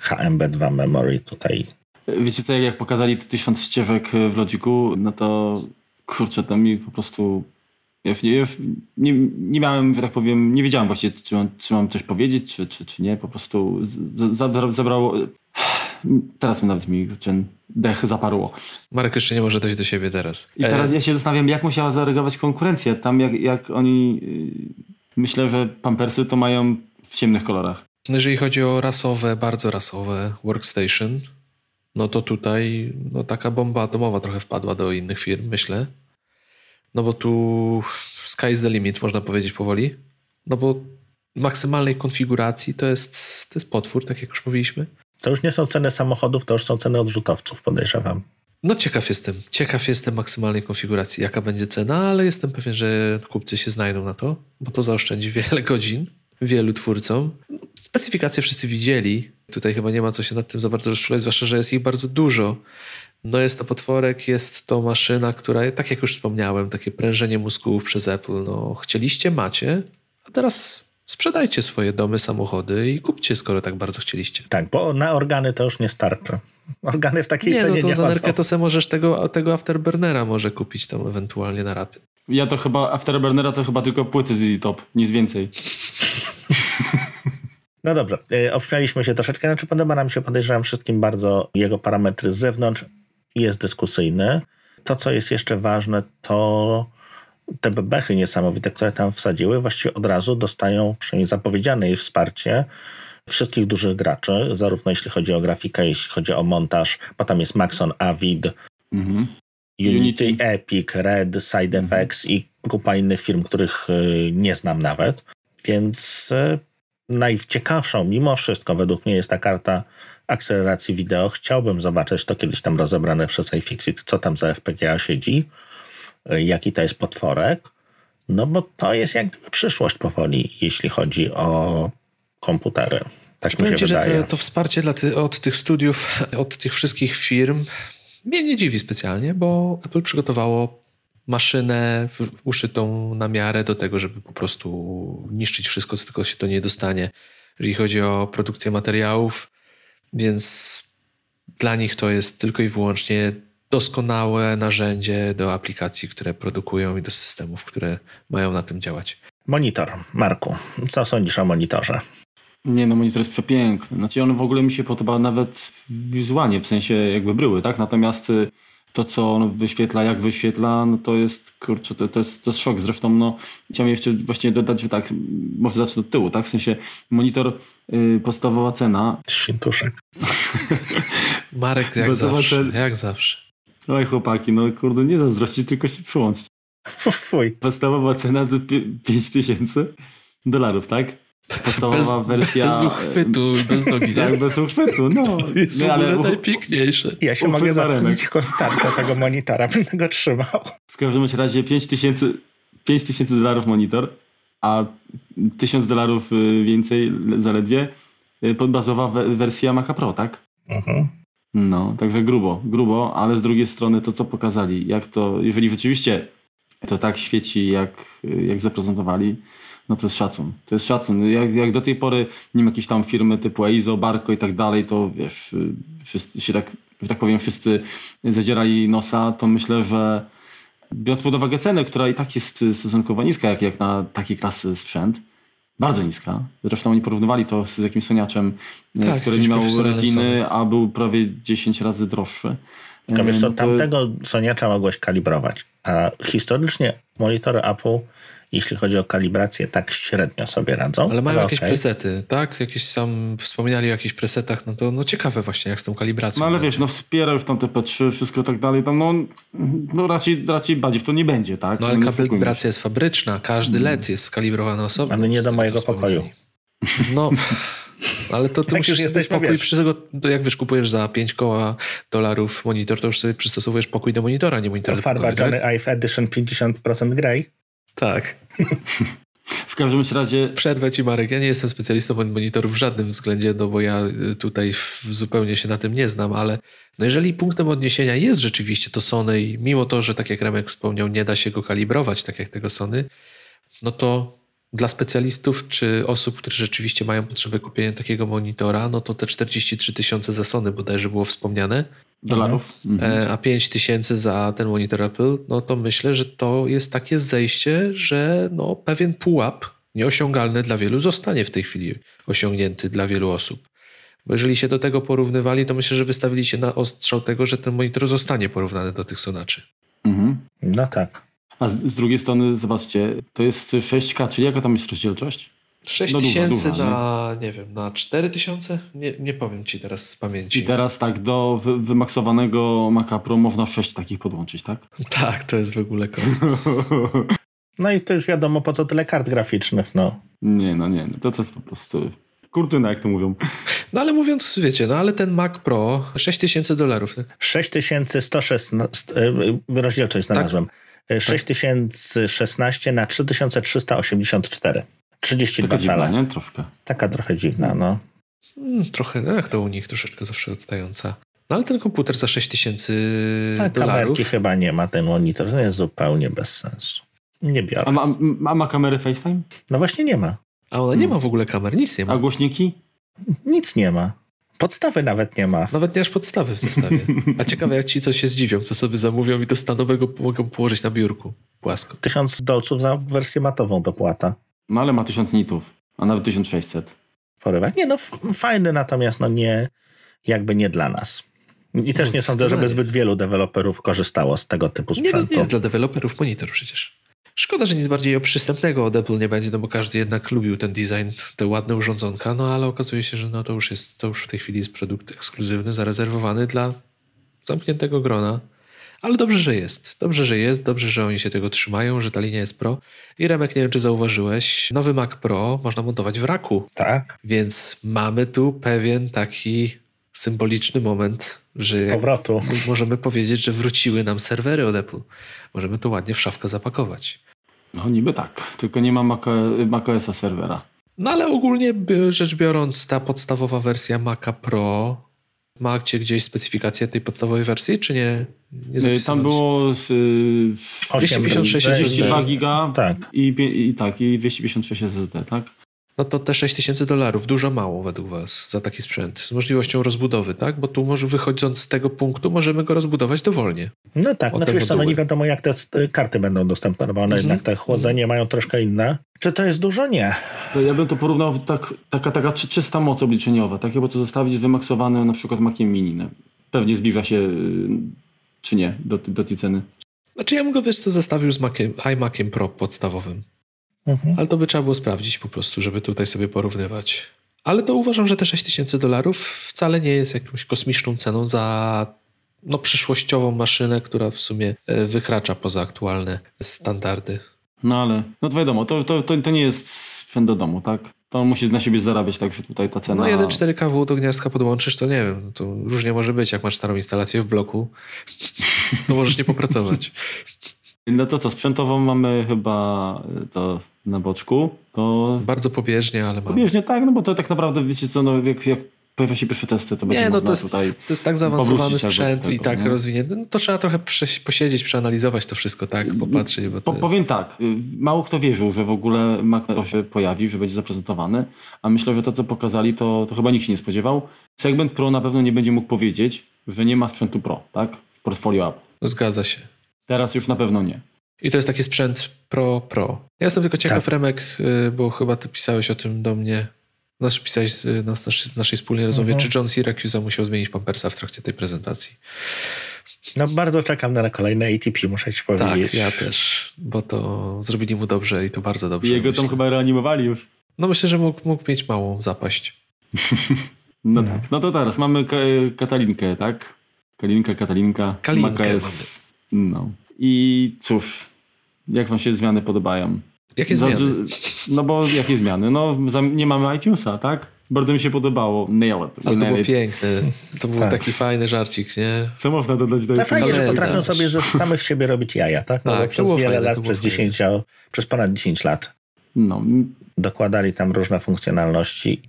HMB2 memory tutaj wiecie co, jak pokazali te tysiąc ścieżek w Logiku, no to kurczę, to mi po prostu ja nie, nie, miałem, że tak powiem, nie wiedziałem właściwie, czy mam, czy mam coś powiedzieć, czy, czy, czy nie. Po prostu zabrało. Teraz nawet mi ten dech zaparło. Marek jeszcze nie może dojść do siebie teraz. I teraz e... ja się zastanawiam, jak musiała zareagować konkurencja. Tam jak, jak oni. Y, myślę, że pampersy to mają w ciemnych kolorach. Jeżeli chodzi o rasowe, bardzo rasowe workstation, no to tutaj no, taka bomba atomowa trochę wpadła do innych firm, myślę. No bo tu sky is the limit, można powiedzieć powoli. No bo maksymalnej konfiguracji to jest, to jest potwór, tak jak już mówiliśmy. To już nie są ceny samochodów, to już są ceny odrzutowców, podejrzewam. No ciekaw jestem. Ciekaw jestem maksymalnej konfiguracji, jaka będzie cena, ale jestem pewien, że kupcy się znajdą na to, bo to zaoszczędzi wiele godzin wielu twórcom. Specyfikacje wszyscy widzieli. Tutaj chyba nie ma co się nad tym za bardzo rozczulać, zwłaszcza, że jest ich bardzo dużo. No jest to potworek, jest to maszyna, która, tak jak już wspomniałem, takie prężenie mózgów przez Apple. No, chcieliście, macie, a teraz sprzedajcie swoje domy, samochody i kupcie, skoro tak bardzo chcieliście. Tak, bo na organy to już nie starczy. Organy w takiej nie, cenie no to nie za nerkę to se możesz tego, tego Afterburnera może kupić tam ewentualnie na raty. Ja to chyba, Afterburnera to chyba tylko płyty z Easy Top, nic więcej. No dobrze, e, obśmialiśmy się troszeczkę, znaczy podoba nam się, podejrzewam wszystkim bardzo jego parametry z zewnątrz, jest dyskusyjny. To, co jest jeszcze ważne, to te bebechy niesamowite, które tam wsadziły, właściwie od razu dostają, przynajmniej zapowiedziane jest wsparcie wszystkich dużych graczy, zarówno jeśli chodzi o grafikę, jeśli chodzi o montaż, bo tam jest Maxon, Avid, mhm. Unity, Unity, Epic, Red, Side mhm. I kupa innych firm, których y, nie znam nawet. Więc y, najciekawszą mimo wszystko według mnie jest ta karta akceleracji wideo. Chciałbym zobaczyć to kiedyś tam rozebrane przez iFixit, co tam za FPGA siedzi, y, jaki to jest potworek. No bo to jest jak gdyby przyszłość powoli, jeśli chodzi o komputery. Tak mi się ci, wydaje. że to, to wsparcie dla ty, od tych studiów, od tych wszystkich firm mnie nie dziwi specjalnie, bo Apple przygotowało maszynę uszytą na miarę do tego, żeby po prostu niszczyć wszystko, co tylko się to nie dostanie, jeżeli chodzi o produkcję materiałów, więc dla nich to jest tylko i wyłącznie doskonałe narzędzie do aplikacji, które produkują i do systemów, które mają na tym działać. Monitor. Marku, co sądzisz o monitorze? Nie, no monitor jest przepiękny. Znaczy on w ogóle mi się podoba nawet wizualnie, w sensie jakby bryły, tak? Natomiast y, to, co on wyświetla, jak wyświetla, no to jest, kurczę, to, to, jest, to jest szok. Zresztą, no, chciałem jeszcze właśnie dodać, że tak, może zacznę od tyłu, tak? W sensie monitor, podstawowa cena. Świętuszek. Marek, jak zawsze, jak zawsze. Oj chłopaki, no kurde, nie zazdrości, tylko się przyłączcie. Fuj. Podstawowa cena to 5000 dolarów, tak? Podstawowa bez, wersja. Bez uchwytu, bez nogi. tak, bez uchwytu, no. To jest nie, ale najpiękniejsze. Ja się mogę zatrudnić kostarkę tego monitora, będę go trzymał. W każdym razie 5000 tysięcy dolarów monitor, a 1000 dolarów y, więcej zaledwie y, podbazowa wersja Maca Pro, tak? Mhm. No, także grubo, grubo, ale z drugiej strony to, co pokazali, jak to, jeżeli rzeczywiście to tak świeci, jak, jak zaprezentowali, no to jest szacun. To jest szacun. Jak, jak do tej pory, nie wiem, jakieś tam firmy typu Eizo, Barco i tak dalej, to wiesz, y, wszyscy się tak, że tak powiem, wszyscy zadzierali nosa, to myślę, że biorąc pod uwagę cenę, która i tak jest stosunkowo niska, jak, jak na takiej klasy sprzęt, bardzo niska. Zresztą oni porównywali to z jakimś soniaczem, y, tak, który nie miał retiny, a był prawie 10 razy droższy. Tylko wiesz co, to... tamtego soniacza mogłeś kalibrować, a historycznie monitory Apple jeśli chodzi o kalibrację, tak średnio sobie radzą. Ale mają jakieś okay. presety, tak? Jakieś tam wspominali o jakichś presetach, no to no ciekawe właśnie, jak z tą kalibracją. No ale wiesz, no wspiera już tam te P3, wszystko tak dalej, tam no, no raczej, raczej bardziej w to nie będzie, tak? No ale no, kalibracja jest fabryczna, każdy hmm. LED jest skalibrowany osobno. Ale nie do mojego pokoju. No... Ale to ty tak musisz sobie pokój przy tego, jak wiesz, kupujesz za 5 koła dolarów monitor, to już sobie przystosowujesz pokój do monitora, nie monitor Farba pokoju, Johnny tak? Ive Edition 50% grey. Tak. W każdym razie. Przerwę ci, Marek. Ja nie jestem specjalistą od monitorów w żadnym względzie, no bo ja tutaj zupełnie się na tym nie znam, ale no jeżeli punktem odniesienia jest rzeczywiście to Sony, i mimo to, że tak jak Remek wspomniał, nie da się go kalibrować tak jak tego Sony, no to dla specjalistów czy osób, które rzeczywiście mają potrzebę kupienia takiego monitora, no to te 43 tysiące za Sony bodajże było wspomniane. Dolarów. Mhm. A 5 tysięcy za ten monitor Apple, no to myślę, że to jest takie zejście, że no pewien pułap nieosiągalny dla wielu zostanie w tej chwili osiągnięty dla wielu osób. Bo jeżeli się do tego porównywali, to myślę, że wystawili się na ostrzał tego, że ten monitor zostanie porównany do tych sonaczy. Mhm. No tak. A z, z, drugiej strony, zobaczcie, to jest 6K, czyli jaka tam jest rozdzielczość? 6000 no na, nie? nie wiem, na 4000? Nie, nie powiem ci teraz z pamięci. I teraz tak, do wy, wymaksowanego Maca Pro można 6 takich podłączyć, tak? Tak, to jest w ogóle kosmos. no i to już wiadomo, po co tyle kart graficznych, no. Nie, no nie, no to, to jest po prostu kurtyna, jak to mówią. No ale mówiąc, wiecie, no ale ten Mac Pro 6000 dolarów. Tak? 6116, e, rozdzielczość znalazłem. Tak? 6016 na 3384. 32 Taka cale. Dziwna, nie? Troszkę. Taka trochę dziwna, no. Hmm, trochę, no jak to u nich, troszeczkę zawsze odstająca. No ale ten komputer za 6000 tak, dolarów... kamerki chyba nie ma, ten monitor to jest zupełnie bez sensu. Nie biorę. A ma, a ma kamery FaceTime? No właśnie nie ma. A ona nie hmm. ma w ogóle kamer, nic nie ma. A głośniki? Nic nie ma. Podstawy nawet nie ma. Nawet nie masz podstawy w zestawie. A ciekawe, jak ci co się zdziwią, co sobie zamówią i to stanowego mogą położyć na biurku płasko. Tysiąc dolców za wersję matową dopłata. No ale ma tysiąc nitów, a nawet 1600. Porywa. Nie no, fajny, natomiast no nie, jakby nie dla nas. I też no, nie sądzę, żeby zbyt wielu deweloperów korzystało z tego typu sprzętu. Nie, nie jest dla deweloperów monitor przecież. Szkoda, że nic bardziej przystępnego od Apple nie będzie, no bo każdy jednak lubił ten design, te ładne urządzonka, no ale okazuje się, że no to już jest, to już w tej chwili jest produkt ekskluzywny, zarezerwowany dla zamkniętego grona. Ale dobrze, że jest. Dobrze, że jest. Dobrze, że oni się tego trzymają, że ta linia jest Pro. I Remek, nie wiem, czy zauważyłeś, nowy Mac Pro można montować w raku. Tak. Więc mamy tu pewien taki symboliczny moment, że powrotu. możemy powiedzieć, że wróciły nam serwery od Apple. Możemy to ładnie w szafkę zapakować. No niby tak, tylko nie ma macOSa serwera. No ale ogólnie rzecz biorąc, ta podstawowa wersja Maca Pro Macie gdzieś specyfikację tej podstawowej wersji, czy nie? Y, Tam było z, y, 256 SSD. giga tak. I, i, tak, i 256 SSD, tak? no to te 6 tysięcy dolarów, dużo mało według Was za taki sprzęt, z możliwością rozbudowy, tak? Bo tu może wychodząc z tego punktu, możemy go rozbudować dowolnie. No tak, no wiesz co, no nie wiadomo jak te karty będą dostępne, no bo one mhm. jednak te chłodzenie mają troszkę inne. Czy to jest dużo? Nie. To ja bym to porównał tak, taka, taka czysta moc obliczeniowa, tak? Bo to zostawić wymaksowane na przykład Maciem Mini. Pewnie zbliża się, y, czy nie, do, do tej ceny. Znaczy ja bym go, wiesz co, zestawił z Maciem, iMaciem Pro podstawowym. Mhm. Ale to by trzeba było sprawdzić po prostu, żeby tutaj sobie porównywać. Ale to uważam, że te 6000 dolarów wcale nie jest jakąś kosmiczną ceną za no, przyszłościową maszynę, która w sumie e, wykracza poza aktualne standardy. No ale, no to wiadomo, to, to, to, to nie jest sprzęt do domu, tak? To musi na siebie zarabiać, także tutaj ta cena... No 1.4 kW do gniazdka podłączysz, to nie wiem, to różnie może być. Jak masz starą instalację w bloku, to możesz nie popracować. No to co, sprzętowo mamy chyba to na boczku. To... Bardzo pobieżnie, ale mamy. Pobieżnie tak, no bo to tak naprawdę, wiecie co, no jak, jak pojawią się pierwsze testy, to będzie nie, no to jest, tutaj To jest tak zaawansowany sprzęt i tak nie? rozwinięty, no to trzeba trochę posiedzieć, przeanalizować to wszystko, tak, popatrzeć. Bo po, jest... Powiem tak, y, mało kto wierzył, że w ogóle Mac się pojawi, że będzie zaprezentowany, a myślę, że to co pokazali, to, to chyba nikt się nie spodziewał. Segment Pro na pewno nie będzie mógł powiedzieć, że nie ma sprzętu Pro, tak, w portfolio Apple. Zgadza się. Teraz już na pewno nie. I to jest taki sprzęt Pro Pro. Ja jestem tylko ciekaw, tak. Remek, y, bo chyba ty pisałeś o tym do mnie. Znaczy pisałeś y, na naszej, naszej wspólnej rozmowie, mhm. czy John Syracuse musiał zmienić pampersa w trakcie tej prezentacji. No bardzo czekam na kolejne ATP, muszę ci powiedzieć. Tak, ja też, bo to zrobili mu dobrze i to bardzo dobrze. I jego myślę. tam chyba reanimowali już. No myślę, że mógł, mógł mieć małą zapaść. no, no, tak. No to teraz mamy Katalinkę, tak? Kalinka, Katalinka. Kalinkę jest, No. I cóż, jak wam się zmiany podobają? Jakie zmiany? No bo jakie zmiany? No nie mamy iTunesa, tak? Bardzo mi się podobało. Nail it. Ale to było piękne. To był tak. taki fajny żarcik, nie? Co można dodać do No fajnie, że potrafią sobie ze samych siebie robić jaja, tak? No tak, przez wiele fajne, lat, przez, 10, przez ponad 10 lat. No. Dokładali tam różne funkcjonalności.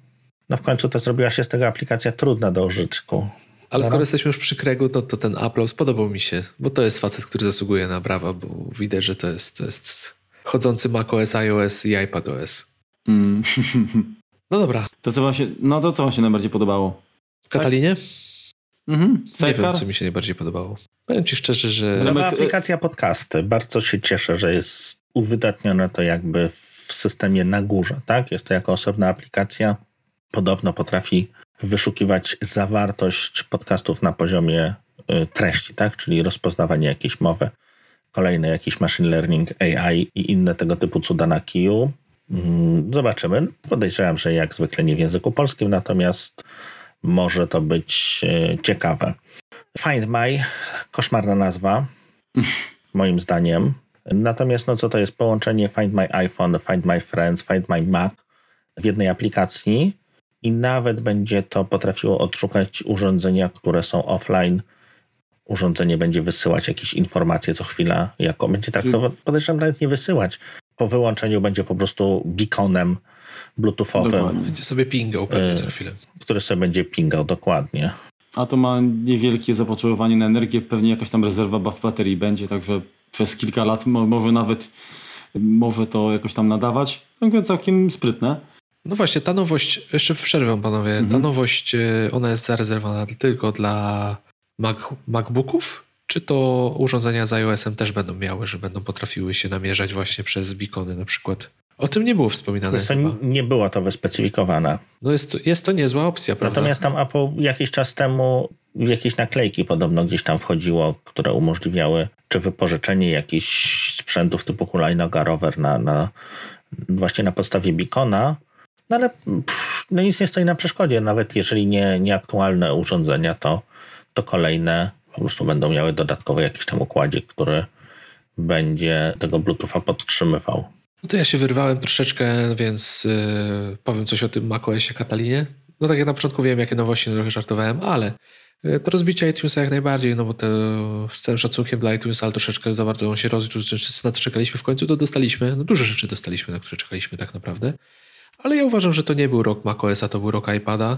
No w końcu to zrobiła się z tego aplikacja trudna do użytku. Ale skoro jesteśmy już przy Kregu, to, to ten aplauz podobał mi się, bo to jest facet, który zasługuje na brawa, bo widać, że to jest, to jest chodzący macOS, iOS i iPadOS. Mm. No dobra. To co wam się, no to co wam się najbardziej podobało? W Katalinie? Mhm. Nie wiem, co mi się najbardziej podobało. Powiem ci szczerze, że... Nowa aplikacja podcasty. Bardzo się cieszę, że jest uwydatnione to jakby w systemie na górze, tak? Jest to jako osobna aplikacja. Podobno potrafi wyszukiwać zawartość podcastów na poziomie y, treści, tak? Czyli rozpoznawanie jakiejś mowy. Kolejny jakiś machine learning, AI i inne tego typu cuda na kiju. Mm, zobaczymy. Podejrzewam, że jak zwykle nie w języku polskim, natomiast może to być y, ciekawe. Find My, koszmarna nazwa, moim zdaniem. Natomiast no co to jest? Połączenie Find My iPhone, Find My Friends, Find My Mac w jednej aplikacji i nawet będzie to potrafiło odszukać urządzenia, które są offline. Urządzenie będzie wysyłać jakieś informacje co chwila, jako będzie traktować, podejrzewam nawet nie wysyłać. Po wyłączeniu będzie po prostu beaconem bluetoothowym. Będzie sobie pingał pewnie co chwilę. Który sobie będzie pingał, dokładnie. A to ma niewielkie zapotrzebowanie na energię, pewnie jakaś tam rezerwa w baterii będzie, także przez kilka lat może nawet może to jakoś tam nadawać. Także całkiem sprytne. No właśnie, ta nowość, jeszcze przerwę panowie, mhm. ta nowość, e, ona jest zarezerwowana tylko dla Mac, MacBooków? Czy to urządzenia z iOS-em też będą miały, że będą potrafiły się namierzać właśnie przez beacony na przykład? O tym nie było wspominane. To nie było to wyspecyfikowane. No jest, to, jest to niezła opcja, prawda? Natomiast tam Apple jakiś czas temu jakieś naklejki podobno gdzieś tam wchodziło, które umożliwiały czy wypożyczenie jakichś sprzętów typu hulajnoga, rower na, na właśnie na podstawie Beacona, no ale pff, no nic nie stoi na przeszkodzie. Nawet jeżeli nie, nie aktualne urządzenia, to, to kolejne po prostu będą miały dodatkowy jakiś tam układzik, który będzie tego Bluetootha podtrzymywał. No to ja się wyrwałem troszeczkę, więc yy, powiem coś o tym macOSie Katalinie. No tak jak na początku wiem, jakie nowości, no trochę żartowałem, ale yy, to rozbicie iTunesa jak najbardziej, no bo to z całym szacunkiem dla iTunesa, ale troszeczkę za bardzo on się rozwiódł, wszyscy na to czekaliśmy w końcu, to dostaliśmy, no dużo rzeczy dostaliśmy, na które czekaliśmy tak naprawdę. Ale ja uważam, że to nie był rok macOSa, to był rok iPada.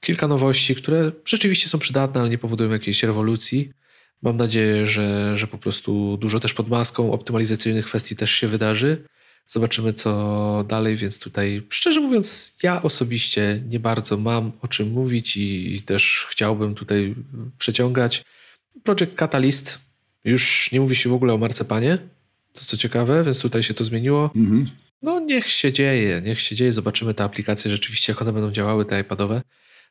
Kilka nowości, które rzeczywiście są przydatne, ale nie powodują jakiejś rewolucji. Mam nadzieję, że, że po prostu dużo też pod maską optymalizacyjnych kwestii też się wydarzy. Zobaczymy, co dalej, więc tutaj, szczerze mówiąc, ja osobiście nie bardzo mam o czym mówić i, i też chciałbym tutaj przeciągać. Project Catalyst, już nie mówi się w ogóle o marcepanie, to co ciekawe, więc tutaj się to zmieniło. Mhm. No niech się dzieje, niech się dzieje, zobaczymy te aplikacje rzeczywiście, jak one będą działały, te iPadowe.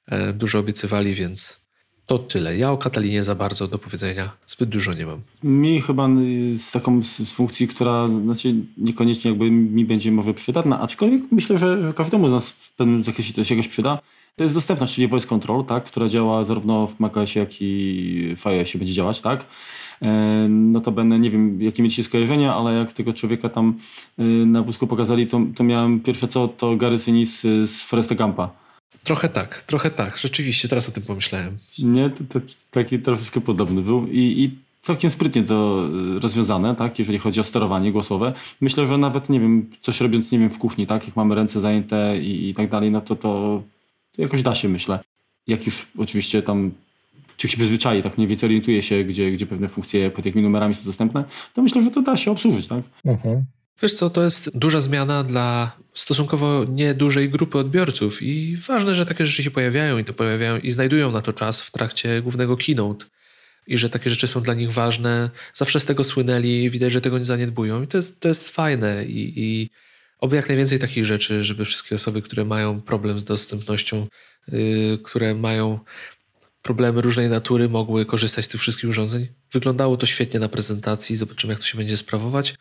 E, dużo obiecywali, więc to tyle. Ja o Katalinie za bardzo do powiedzenia zbyt dużo nie mam. Mi chyba z taką z funkcji, która znaczy niekoniecznie jakby mi będzie może przydatna, aczkolwiek myślę, że każdemu z nas w pewnym zakresie to się jakoś przyda. To jest dostępność, czyli voice control, tak, która działa zarówno w macOSie, jak i w iOSie będzie działać, tak. E, no to będę, nie wiem, jakie mieliście skojarzenia, ale jak tego człowieka tam e, na wózku pokazali, to, to miałem pierwsze co, to Gary Sinise z Foresta Gampa Trochę tak, trochę tak. Rzeczywiście, teraz o tym pomyślałem. Nie, to, to taki troszeczkę podobny był i, i całkiem sprytnie to y, rozwiązane, tak, jeżeli chodzi o sterowanie głosowe. Myślę, że nawet, nie wiem, coś robiąc, nie wiem, w kuchni, tak, jak mamy ręce zajęte i, i tak dalej, no to, to jakoś da się, myślę. Jak już oczywiście tam czy się przyzwyczai, tak mniej więcej orientuje się, gdzie, gdzie pewne funkcje pod jakimi numerami są dostępne, to myślę, że to da się obsłużyć, tak? Mhm. Wiesz co, to jest duża zmiana dla stosunkowo niedużej grupy odbiorców i ważne, że takie rzeczy się pojawiają i to pojawiają i znajdują na to czas w trakcie głównego keynote i że takie rzeczy są dla nich ważne. Zawsze z tego słynęli, widać, że tego nie zaniedbują i to jest, to jest fajne i, i oby jak najwięcej takich rzeczy, żeby wszystkie osoby, które mają problem z dostępnością, yy, które mają problemy różnej natury, mogły korzystać z tych wszystkich urządzeń. Wyglądało to świetnie na prezentacji, zobaczymy jak to się będzie sprawować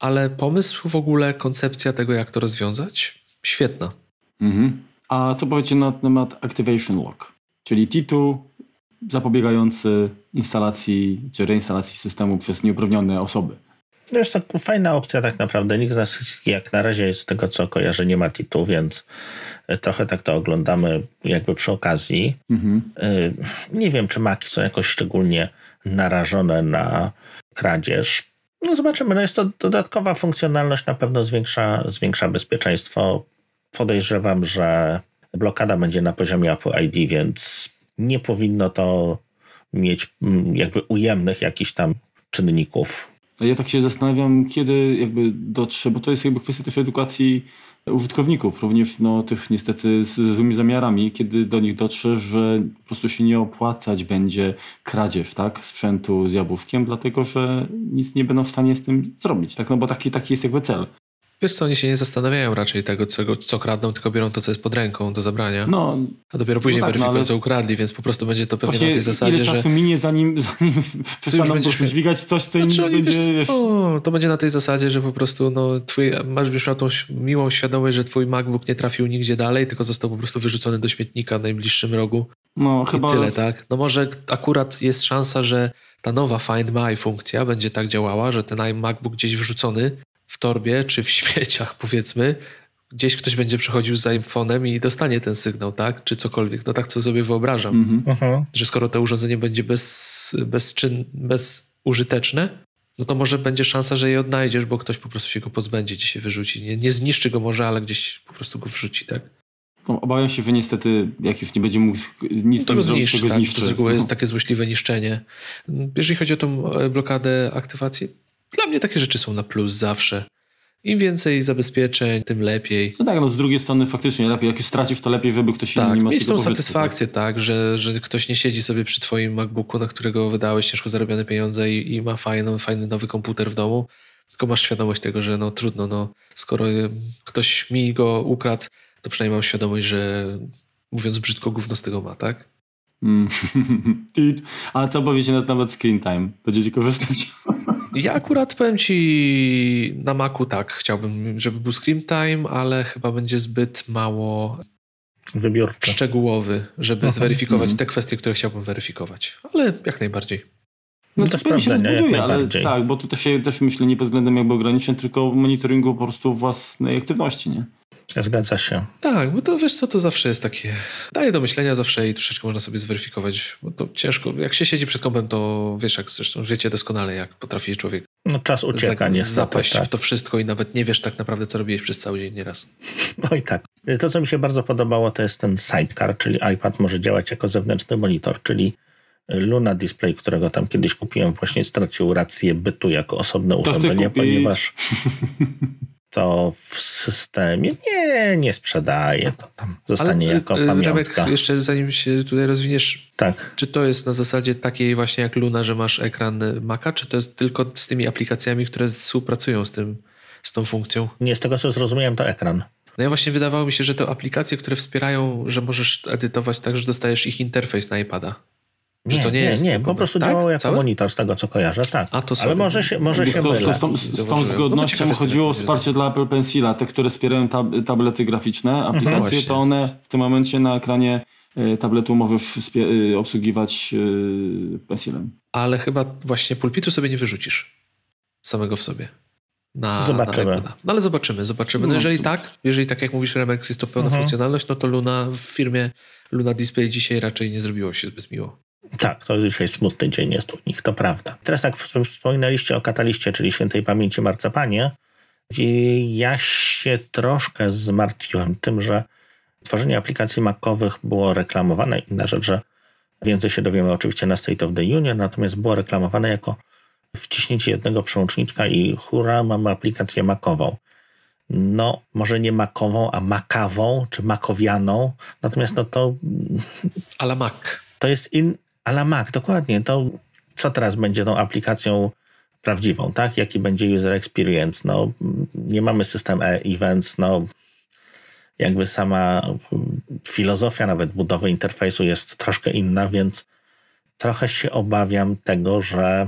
ale pomysł w ogóle, koncepcja tego, jak to rozwiązać, świetna. Mhm. A co powiecie na temat Activation Lock, czyli T2 zapobiegający instalacji czy reinstalacji systemu przez nieuprawnione osoby? To jest tak fajna opcja tak naprawdę. Nikt z nas jak na razie z tego co kojarzę nie ma Titu, więc e, trochę tak to oglądamy jakby przy okazji. Mhm. E, nie wiem, czy maki są jakoś szczególnie narażone na kradzież. No zobaczymy, no jest to dodatkowa funkcjonalność, na pewno zwiększa, zwiększa bezpieczeństwo. Podejrzewam, że blokada będzie na poziomie Apple ID, więc nie powinno to mieć mm, jakby ujemnych jakichś tam czynników. Ja tak się zastanawiam, kiedy jakby dotrze, bo to jest jakby kwestia też edukacji użytkowników, również no, tych niestety z, złymi zamiarami, kiedy do nich dotrze, że po prostu się nie opłacać będzie kradzież tak, sprzętu z jabłuszkiem, dlatego że nic nie będą w stanie z tym zrobić, tak? no bo taki, taki jest jakby cel. Wiesz co, oni się nie zastanawiają raczej tego, co, co kradną, tylko biorą to, co jest pod ręką do zabrania. No, a dopiero później no tak, weryfikują, no, co ukradli, więc po prostu będzie to pewnie na tej zasadzie, ile czasu że... minie, zanim, zanim przestaną będziesz... dźwigać coś, co znaczy, im będzie... Wiesz, o, to będzie na tej zasadzie, że po prostu no, twój, masz miał tą miłą świadomość, że twój MacBook nie trafił nigdzie dalej, tylko został po prostu wyrzucony do śmietnika w najbliższym rogu. No, I chyba... tyle, tak? No może akurat jest szansa, że ta nowa Find My funkcja będzie tak działała, że ten MacBook gdzieś wrzucony torbie czy w śmieciach, powiedzmy, gdzieś ktoś będzie przechodził z iPhone'em i dostanie ten sygnał, tak? Czy cokolwiek. No tak to sobie wyobrażam. Mm -hmm. Że skoro to urządzenie będzie bez, bezczyn, bezużyteczne, no to może będzie szansa, że je odnajdziesz, bo ktoś po prostu się go pozbędzie, gdzieś się wyrzuci. Nie, nie zniszczy go może, ale gdzieś po prostu go wrzuci, tak? No, obawiam się, że niestety, jak już nie będzie mógł nic no to go zniszczy, tak, zniszczy. To z reguły no. jest takie złośliwe niszczenie. Jeżeli chodzi o tą e, blokadę aktywacji, dla mnie takie rzeczy są na plus zawsze. Im więcej zabezpieczeń, tym lepiej. No tak, no z drugiej strony faktycznie lepiej, jak już stracisz, to lepiej, żeby ktoś tak, inny mieć tą satysfakcję, tak, tak że, że ktoś nie siedzi sobie przy twoim MacBooku, na którego wydałeś ciężko zarobione pieniądze i, i ma fajny, fajny nowy komputer w domu, tylko masz świadomość tego, że no trudno, no skoro ktoś mi go ukradł, to przynajmniej mam świadomość, że mówiąc brzydko, gówno z tego ma, tak? Mm. A co powiecie na temat screen time? Będziecie korzystać? Ja akurat powiem ci na Macu tak, chciałbym, żeby był screen time, ale chyba będzie zbyt mało Wybiórczy. szczegółowy, żeby Aha. zweryfikować mhm. te kwestie, które chciałbym weryfikować. Ale jak najbardziej. No, no to pewnie się zbuduje, ale tak, bo to też, też myślę nie pod względem jakby ograniczeń, tylko monitoringu po prostu własnej aktywności, nie? Zgadza się. Tak, bo to wiesz co, to zawsze jest takie, daje do myślenia zawsze i troszeczkę można sobie zweryfikować, bo to ciężko, jak się siedzi przed kompem, to wiesz, jak zresztą wiecie doskonale, jak potrafi człowiek no czas ucieka nie zapaść tak. w to wszystko i nawet nie wiesz tak naprawdę, co robiłeś przez cały dzień nieraz. No i tak. To, co mi się bardzo podobało, to jest ten sidecar, czyli iPad może działać jako zewnętrzny monitor, czyli Luna Display, którego tam kiedyś kupiłem, właśnie stracił rację bytu jako osobne urządzenie, ponieważ to w systemie nie, nie sprzedaje, to tam zostanie Ale, jako y, pamiątka. Remek, jeszcze zanim się tutaj rozwiniesz, tak. czy to jest na zasadzie takiej właśnie jak Luna, że masz ekran Maca, czy to jest tylko z tymi aplikacjami, które współpracują z tym, z tą funkcją? Nie, z tego co zrozumiałem to ekran. No ja właśnie wydawało mi się, że to aplikacje, które wspierają, że możesz edytować tak, że dostajesz ich interfejs na iPada. Nie, że to nie, nie, jest nie po prostu tak? działało jako Całe? monitor z tego co kojarzę, tak. A to Ale może się, może się to, to, z, tą, z tą zgodnością no, chodziło o wsparcie dla Apple Pencila. Te, które wspierają tab tablety graficzne, mhm. aplikacje, mhm. to one w tym momencie na ekranie e, tabletu możesz e, obsługiwać e, Pencilem. Ale chyba właśnie pulpitu sobie nie wyrzucisz samego w sobie. Na, zobaczymy. Na no ale zobaczymy, zobaczymy. No, no jeżeli tak, jeżeli tak jak mówisz Remek, jest to pełna mhm. funkcjonalność, no to Luna w firmie Luna Display dzisiaj raczej nie zrobiło się zbyt miło. Tak, to dzisiaj smutny dzień jest u nich, to prawda. Teraz tak wspominaliście o kataliście, czyli świętej pamięci marcepanie. Ja się troszkę zmartwiłem tym, że tworzenie aplikacji makowych było reklamowane. Inna rzecz, że więcej się dowiemy oczywiście na State of the Union, natomiast było reklamowane jako wciśnięcie jednego przełączniczka i hura, mamy aplikację makową. No, może nie makową, a makawą, czy makowianą, natomiast no to... Ale Mac. To jest in, la Mac, dokładnie. To co teraz będzie tą aplikacją prawdziwą, tak? Jaki będzie user experience? No, nie mamy system e-events, no, jakby sama filozofia nawet budowy interfejsu jest troszkę inna, więc trochę się obawiam tego, że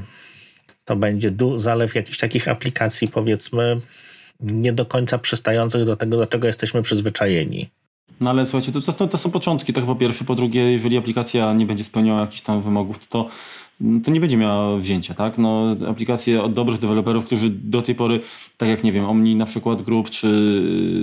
to będzie zalew jakichś takich aplikacji, powiedzmy, nie do końca przystających do tego, do czego jesteśmy przyzwyczajeni. No ale słuchajcie, to, to, to są początki, tak po pierwsze. Po drugie, jeżeli aplikacja nie będzie spełniała jakichś tam wymogów, to, to nie będzie miała wzięcia, tak? No, aplikacje od dobrych deweloperów, którzy do tej pory, tak jak nie wiem, Omni na przykład Group czy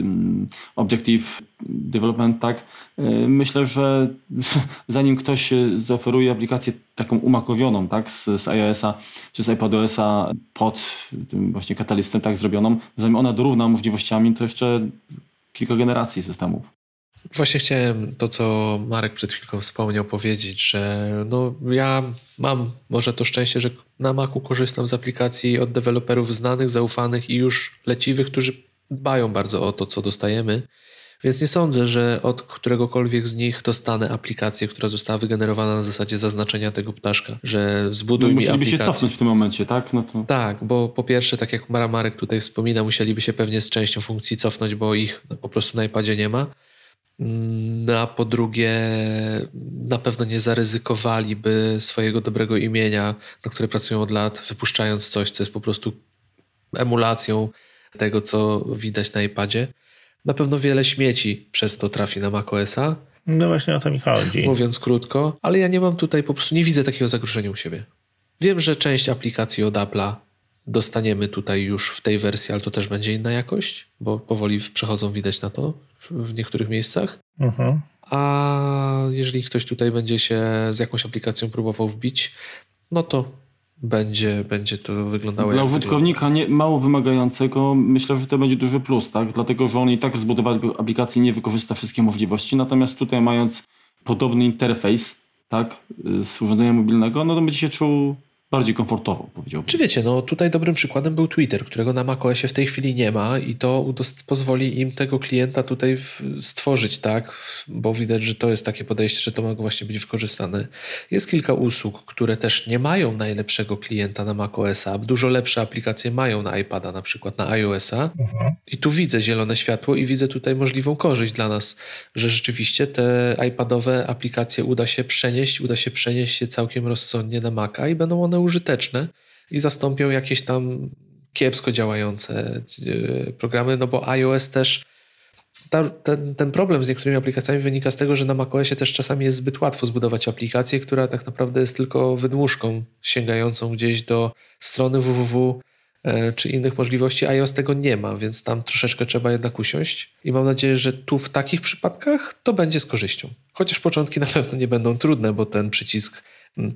mm, Objective Development, tak? Y, myślę, że zanim ktoś zaoferuje aplikację taką umakowioną, tak? Z, z iOS-a czy z iPadOS-a pod tym właśnie katalystem tak zrobioną, zanim ona dorówna możliwościami, to jeszcze kilka generacji systemów. Właśnie chciałem to, co Marek przed chwilką wspomniał, powiedzieć, że no ja mam może to szczęście, że na Macu korzystam z aplikacji od deweloperów znanych, zaufanych i już leciwych, którzy dbają bardzo o to, co dostajemy. Więc nie sądzę, że od któregokolwiek z nich dostanę aplikację, która została wygenerowana na zasadzie zaznaczenia tego ptaszka, że zbuduj no, mi aplikację. się cofnąć w tym momencie, tak? No to... Tak, bo po pierwsze, tak jak Marek tutaj wspomina, musieliby się pewnie z częścią funkcji cofnąć, bo ich po prostu na iPadzie nie ma. No, a po drugie, na pewno nie zaryzykowaliby swojego dobrego imienia, na które pracują od lat, wypuszczając coś, co jest po prostu emulacją tego, co widać na iPadzie. Na pewno wiele śmieci przez to trafi na macOSa. No właśnie o to mi chodzi. Mówiąc krótko, ale ja nie mam tutaj, po prostu nie widzę takiego zagrożenia u siebie. Wiem, że część aplikacji od Apple'a dostaniemy tutaj już w tej wersji, ale to też będzie inna jakość, bo powoli przechodzą widać na to w niektórych miejscach. Uh-huh. A jeżeli ktoś tutaj będzie się z jakąś aplikacją próbował wbić, no to będzie, będzie to wyglądało Dla użytkownika nie, mało wymagającego myślę, że to będzie duży plus, tak? Dlatego, że on i tak zbudowany aplikacji nie wykorzysta wszystkie możliwości, natomiast tutaj mając podobny interfejs, tak, z urządzenia mobilnego, no to będzie się czuł bardziej komfortowo, powiedziałbym. Czy wiecie, no tutaj dobrym przykładem był Twitter, którego na macOSie w tej chwili nie ma i to pozwoli im tego klienta tutaj stworzyć, tak? Bo widać, że to jest takie podejście, że to ma właśnie być wykorzystane. Jest kilka usług, które też nie mają najlepszego klienta na macOSa, dużo lepsze aplikacje mają na iPada, na przykład na iOSa mhm. i tu widzę zielone światło i widzę tutaj możliwą korzyść dla nas, że rzeczywiście te iPadowe aplikacje uda się przenieść, uda się przenieść się całkiem rozsądnie na Maca i będą one użyteczne i zastąpią jakieś tam kiepsko działające e, programy, no bo iOS też ta, ten, ten, problem z niektórymi aplikacjami wynika z tego, że na macOSie też czasami jest zbyt łatwo zbudować aplikację, która tak naprawdę jest tylko wydmuszką sięgającą gdzieś do strony www e, czy innych możliwości. iOS tego nie ma, więc tam troszeczkę trzeba jednak usiąść i mam nadzieję, że tu w takich przypadkach to będzie z korzyścią. Chociaż początki na pewno nie będą trudne, bo ten przycisk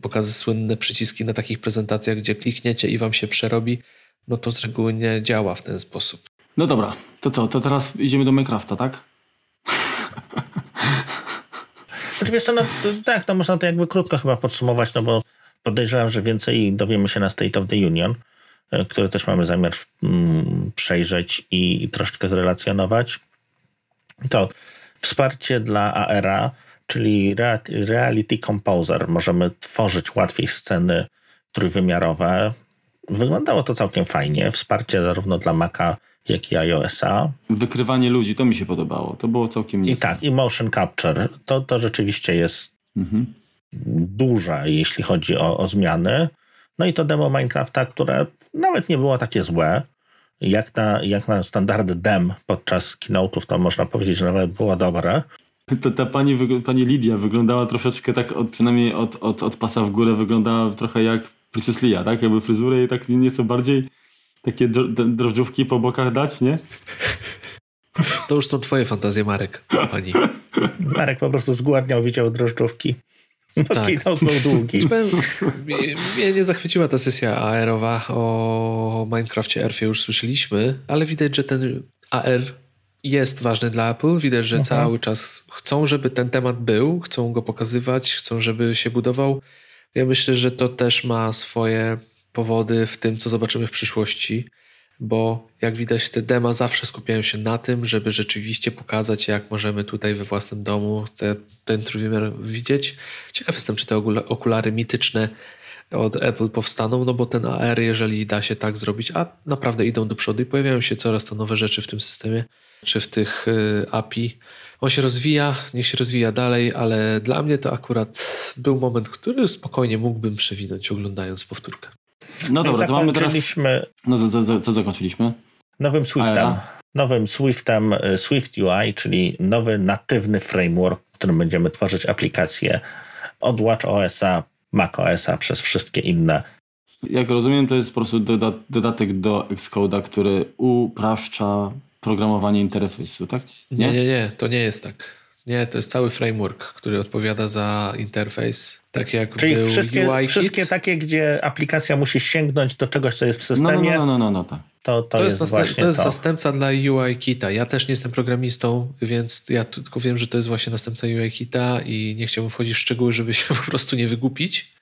pokazy słynne przyciski na takich prezentacjach, gdzie klikniecie i wam się przerobi, no to z reguły nie działa w ten sposób. No dobra, to co, to teraz idziemy do Minecrafta, tak? Oczywiście, no tak, no można to jakby krótko chyba podsumować, no bo podejrzewam, że więcej dowiemy się na State of the Union, e, który też mamy zamiar mm, przejrzeć i, i troszeczkę zrelacjonować. To wsparcie dla ARA czyli Reality Composer. Możemy tworzyć łatwiej sceny trójwymiarowe. Wyglądało to całkiem fajnie. Wsparcie zarówno dla Maca, jak i iOS-a. Wykrywanie ludzi, to mi się podobało. To było całkiem niezłe. I tak, i motion capture. To, to rzeczywiście jest mhm. duże, jeśli chodzi o, o zmiany. No i to demo Minecrafta, które nawet nie było takie złe. Jak na, jak na standardy dem podczas keynote'ów, to można powiedzieć, że nawet było dobre. To ta pani, pani Lidia wyglądała troszeczkę tak, od, przynajmniej od, od, od pasa w górę, wyglądała trochę jak Princess Leia, tak? Jakby fryzurę i tak nieco bardziej takie drożdżówki po bokach dać, nie? To już są twoje fantazje, Marek, pani. Marek po prostu zgładniał, widział drożdżówki. No, tak. był długi. Mnie nie zachwyciła ta sesja AR-owa o Minecrafcie Earthie, już słyszeliśmy, ale widać, że ten AR jest ważny dla Apple. Widać, że cały czas chcą, żeby ten temat był, chcą go pokazywać, chcą, żeby się budował. Ja myślę, że to też ma swoje powody w tym, co zobaczymy w przyszłości, bo jak widać, te dema zawsze skupiają się na tym, żeby rzeczywiście pokazać, jak możemy tutaj we własnym domu te, ten trójwymiar widzieć. Ciekaw jestem, czy te okulary mityczne od Apple powstaną, no bo ten AR, jeżeli da się tak zrobić, a naprawdę idą do przodu i pojawiają się coraz to nowe rzeczy w tym systemie, czy w tych y, API. On się rozwija, niech się rozwija dalej, ale dla mnie to akurat był moment, który spokojnie mógłbym przewinąć oglądając powtórkę. No dobra, to mamy teraz... No co, co, co zakończyliśmy? Nowym Swiftem. Nowym Swiftem, y, Swift UI, czyli nowy natywny framework, w którym będziemy tworzyć aplikacje od WatchOS-a, macOS-a przez wszystkie inne jak rozumiem, to jest po prostu dodatek do Xcode'a, który upraszcza programowanie interfejsu, tak? Nie? nie, nie, nie, to nie jest tak. Nie, to jest cały framework, który odpowiada za interfejs. Tak jak Czyli był wszystkie, UI wszystkie takie, gdzie aplikacja musi sięgnąć do czegoś, co jest w systemie. No, no, no, no, no, no tak. To, to, to, jest, jest to jest to. zastępca dla UI Kita. Ja też nie jestem programistą, więc ja tylko wiem, że to jest właśnie następca UI Kita i nie chciałbym wchodzić w szczegóły, żeby się po prostu nie wygupić.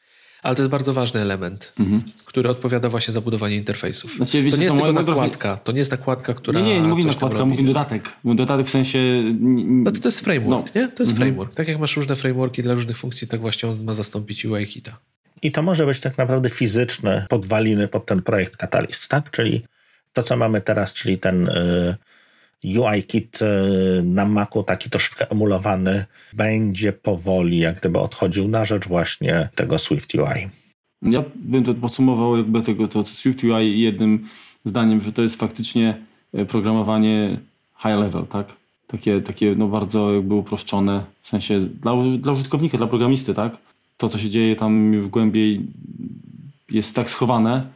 Ale to jest bardzo ważny element, mhm. który odpowiada właśnie za budowanie interfejsów. Znaczy, wiecie, to nie jest tylko nakładka, to nie jest nakładka, która Nie, nie, nie mówię nakładka, mówię dodatek. Dodatek w sensie... No to, to jest framework, no. nie? To jest mhm. framework. Tak jak masz różne frameworki dla różnych funkcji, tak właśnie on ma zastąpić UI Kita. I to może być tak naprawdę fizyczne podwaliny pod ten projekt Catalyst, tak? Czyli to, co mamy teraz, czyli ten y, UI-kit y, na Macu, taki troszkę emulowany, będzie powoli jak gdyby odchodził na rzecz właśnie tego Swift UI. Ja bym to podsumował jakby tego to Swift UI jednym zdaniem, że to jest faktycznie y, programowanie high level, tak? Takie, takie no bardzo jakby uproszczone, w sensie dla, dla użytkownika, dla programisty, tak? To, co się dzieje tam już głębiej jest tak schowane,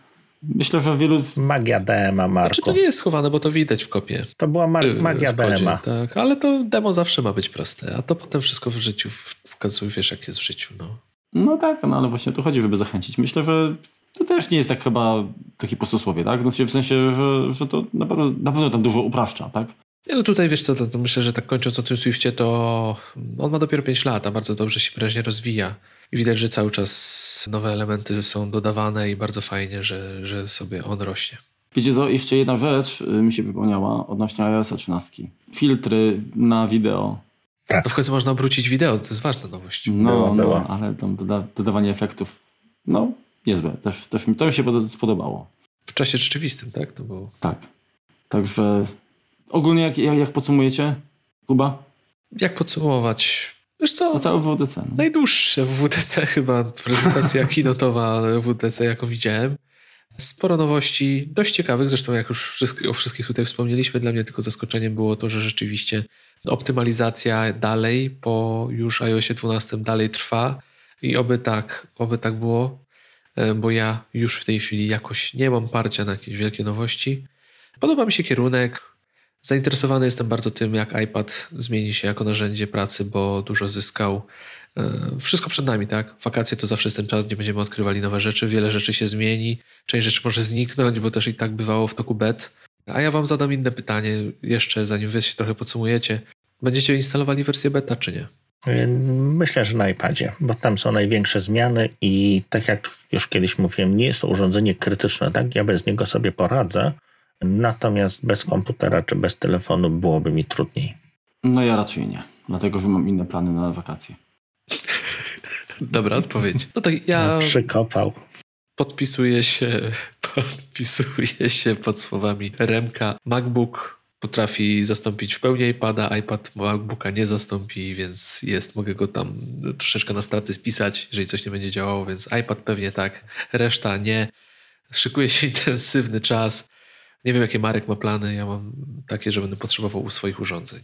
Myślę, że wielu... Magia DMA, Marko. Znaczy to nie jest schowane, bo to widać w kopie. To była ma y, magia DMA. Tak, ale to demo zawsze ma być proste, a to potem wszystko w życiu, w końcu wiesz jak jest w życiu. No, no tak, no ale właśnie o to chodzi, żeby zachęcić. Myślę, że to też nie jest tak chyba takie posłusłowie, tak? Znaczy w sensie, że, że to na pewno, na pewno tam dużo upraszcza, tak? Ja no tutaj wiesz co, to, to myślę, że tak kończąc o tym Swiftie, to on ma dopiero 5 lat, a bardzo dobrze się wyraźnie rozwija. I widać, że cały czas nowe elementy są dodawane i bardzo fajnie, że, że sobie on rośnie. Wiecie co, jeszcze jedna rzecz y, mi się przypomniała odnośnie iOS 13. Filtry na wideo. Tak. To w końcu można obrócić wideo, to jest ważna nowość. No, no ale tam doda dodawanie efektów, no niezłe. Też, też mi, to mi się spodobało. W czasie rzeczywistym, tak? To było... Tak. Także ogólnie jak, jak, jak podsumujecie, Kuba? Jak podsumować? Wiesz co? To całe WDC. No. Najdłuższe WDC chyba, prezentacja kinotowa WDC, jaką widziałem. Sporo nowości, dość ciekawych, zresztą jak już o wszystkich tutaj wspomnieliśmy, dla mnie tylko zaskoczeniem było to, że rzeczywiście optymalizacja dalej po już iOSie 12 dalej trwa i oby tak, oby tak było, e, bo ja już w tej chwili jakoś nie mam parcia na jakieś wielkie nowości. Podoba mi się kierunek, Zainteresowany jestem bardzo tym, jak iPad zmieni się jako narzędzie pracy, bo dużo zyskał. E, wszystko przed nami, tak? Wakacje to zawsze jest ten czas, gdzie będziemy odkrywali nowe rzeczy, wiele rzeczy się zmieni, część rzeczy może zniknąć, bo też i tak bywało w toku bet. A ja wam zadam inne pytanie, jeszcze zanim wy się trochę podsumujecie. Będziecie instalowali wersję beta, czy nie? Myślę, że na iPadzie, bo tam są największe zmiany i tak jak już kiedyś mówiłem, nie jest to urządzenie krytyczne, tak? Ja bez niego sobie poradzę, Natomiast bez komputera czy bez telefonu byłoby mi trudniej. No ja raczej nie, dlatego że mam inne plany na wakacje. Dobra odpowiedź. No tak ja... No, przykopał. Podpisuję się, podpisuję się pod słowami Remka. MacBook potrafi zastąpić w pełni iPada, iPad MacBooka nie zastąpi, więc jest, mogę go tam troszeczkę na straty spisać, jeżeli coś nie będzie działało, więc iPad pewnie tak, reszta nie. Szykuje się intensywny czas. Nie wiem, jakie Marek ma plany. Ja mam takie, że będę potrzebował u swoich urządzeń.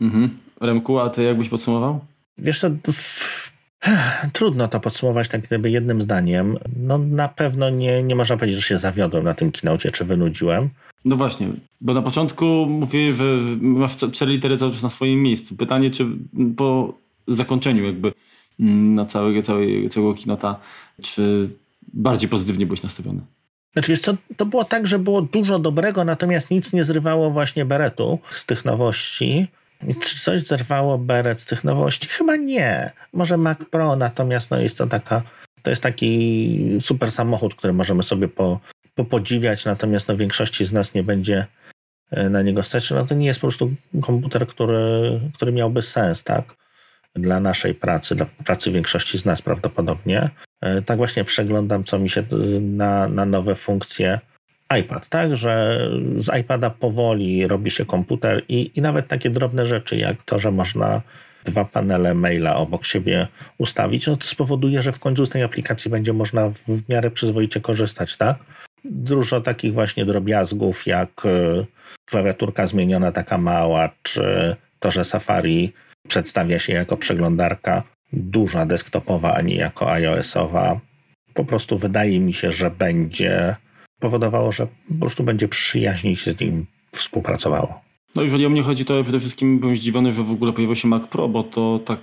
Mhm. Remku, a ty jakbyś podsumował? Wiesz co, trudno to podsumować tak gdyby jednym zdaniem. No na pewno nie, nie można powiedzieć, że się zawiodłem na tym kinocie, czy wynudziłem. No właśnie, bo na początku mówiłeś, że masz cztery litery cały czas na swoim miejscu. Pytanie, czy po zakończeniu jakby mm, na całego, całego, całego kinota, czy bardziej pozytywnie byłeś nastawiony? Znaczy, co, to było tak, że było dużo dobrego, natomiast nic nie zrywało właśnie beretu z tych nowości. Czy coś zerwało beret z tych nowości? Chyba nie. Może Mac Pro, natomiast no jest to taka, to jest taki super samochód, który możemy sobie po, popodziwiać, natomiast no większości z nas nie będzie e, na niego stać. No to nie jest po prostu komputer, który, który miałby sens, tak? Dla naszej pracy, dla pracy większości z nas prawdopodobnie. E, tak właśnie przeglądam, co mi się na, na nowe funkcje. iPad, tak, że z iPada powoli robi się komputer i, i nawet takie drobne rzeczy, jak to, że można dwa panele maila obok siebie ustawić, no to spowoduje, że w końcu z tej aplikacji będzie można w, w miarę przyzwoicie korzystać, tak? Dużo takich właśnie drobiazgów, jak e, klawiaturka zmieniona taka mała, czy to, że Safari przedstawia się jako przeglądarka duża desktopowa, a nie jako iOS-owa. Po prostu wydaje mi się, że będzie powodowało, że po prostu będzie przyjaźniej się z nim współpracowało. No jeżeli o mnie chodzi, to przede wszystkim byłem zdziwiony, że w ogóle pojawił się Mac Pro, bo to tak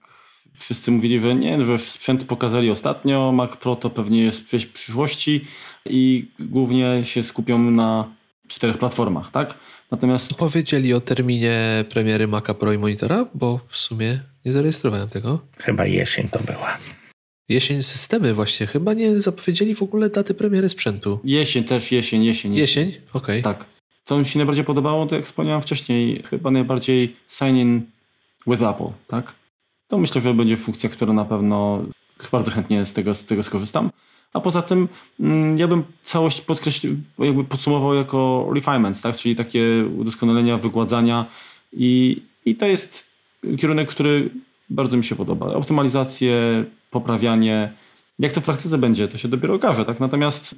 wszyscy mówili, że nie, że sprzęt pokazali ostatnio, Mac Pro to pewnie jest w przyszłości i głównie się skupią na czterech platformach, tak? Natomiast... Powiedzieli o terminie premiery Maca Pro i monitora, bo w sumie nie zarejestrowałem tego. Chyba jesień to była. Jesień systemy właśnie. Chyba nie zapowiedzieli w ogóle daty premiery sprzętu. Jesień też, jesień, jesień. Jesień? Okej. Okay. Tak. Co mi się najbardziej podobało, to jak wspomniałem wcześniej, chyba najbardziej sign in with Apple, tak? To myślę, że będzie funkcja, która na pewno bardzo chętnie z tego, z tego skorzystam. A poza tym mm, ja bym całość podkreślił, jakby podsumował jako refinements, tak? czyli takie udoskonalenia, wygładzania i, i to jest kierunek, który bardzo mi się podoba. Optymalizację, poprawianie. Jak to w praktyce będzie, to się dopiero okaże. Tak? Natomiast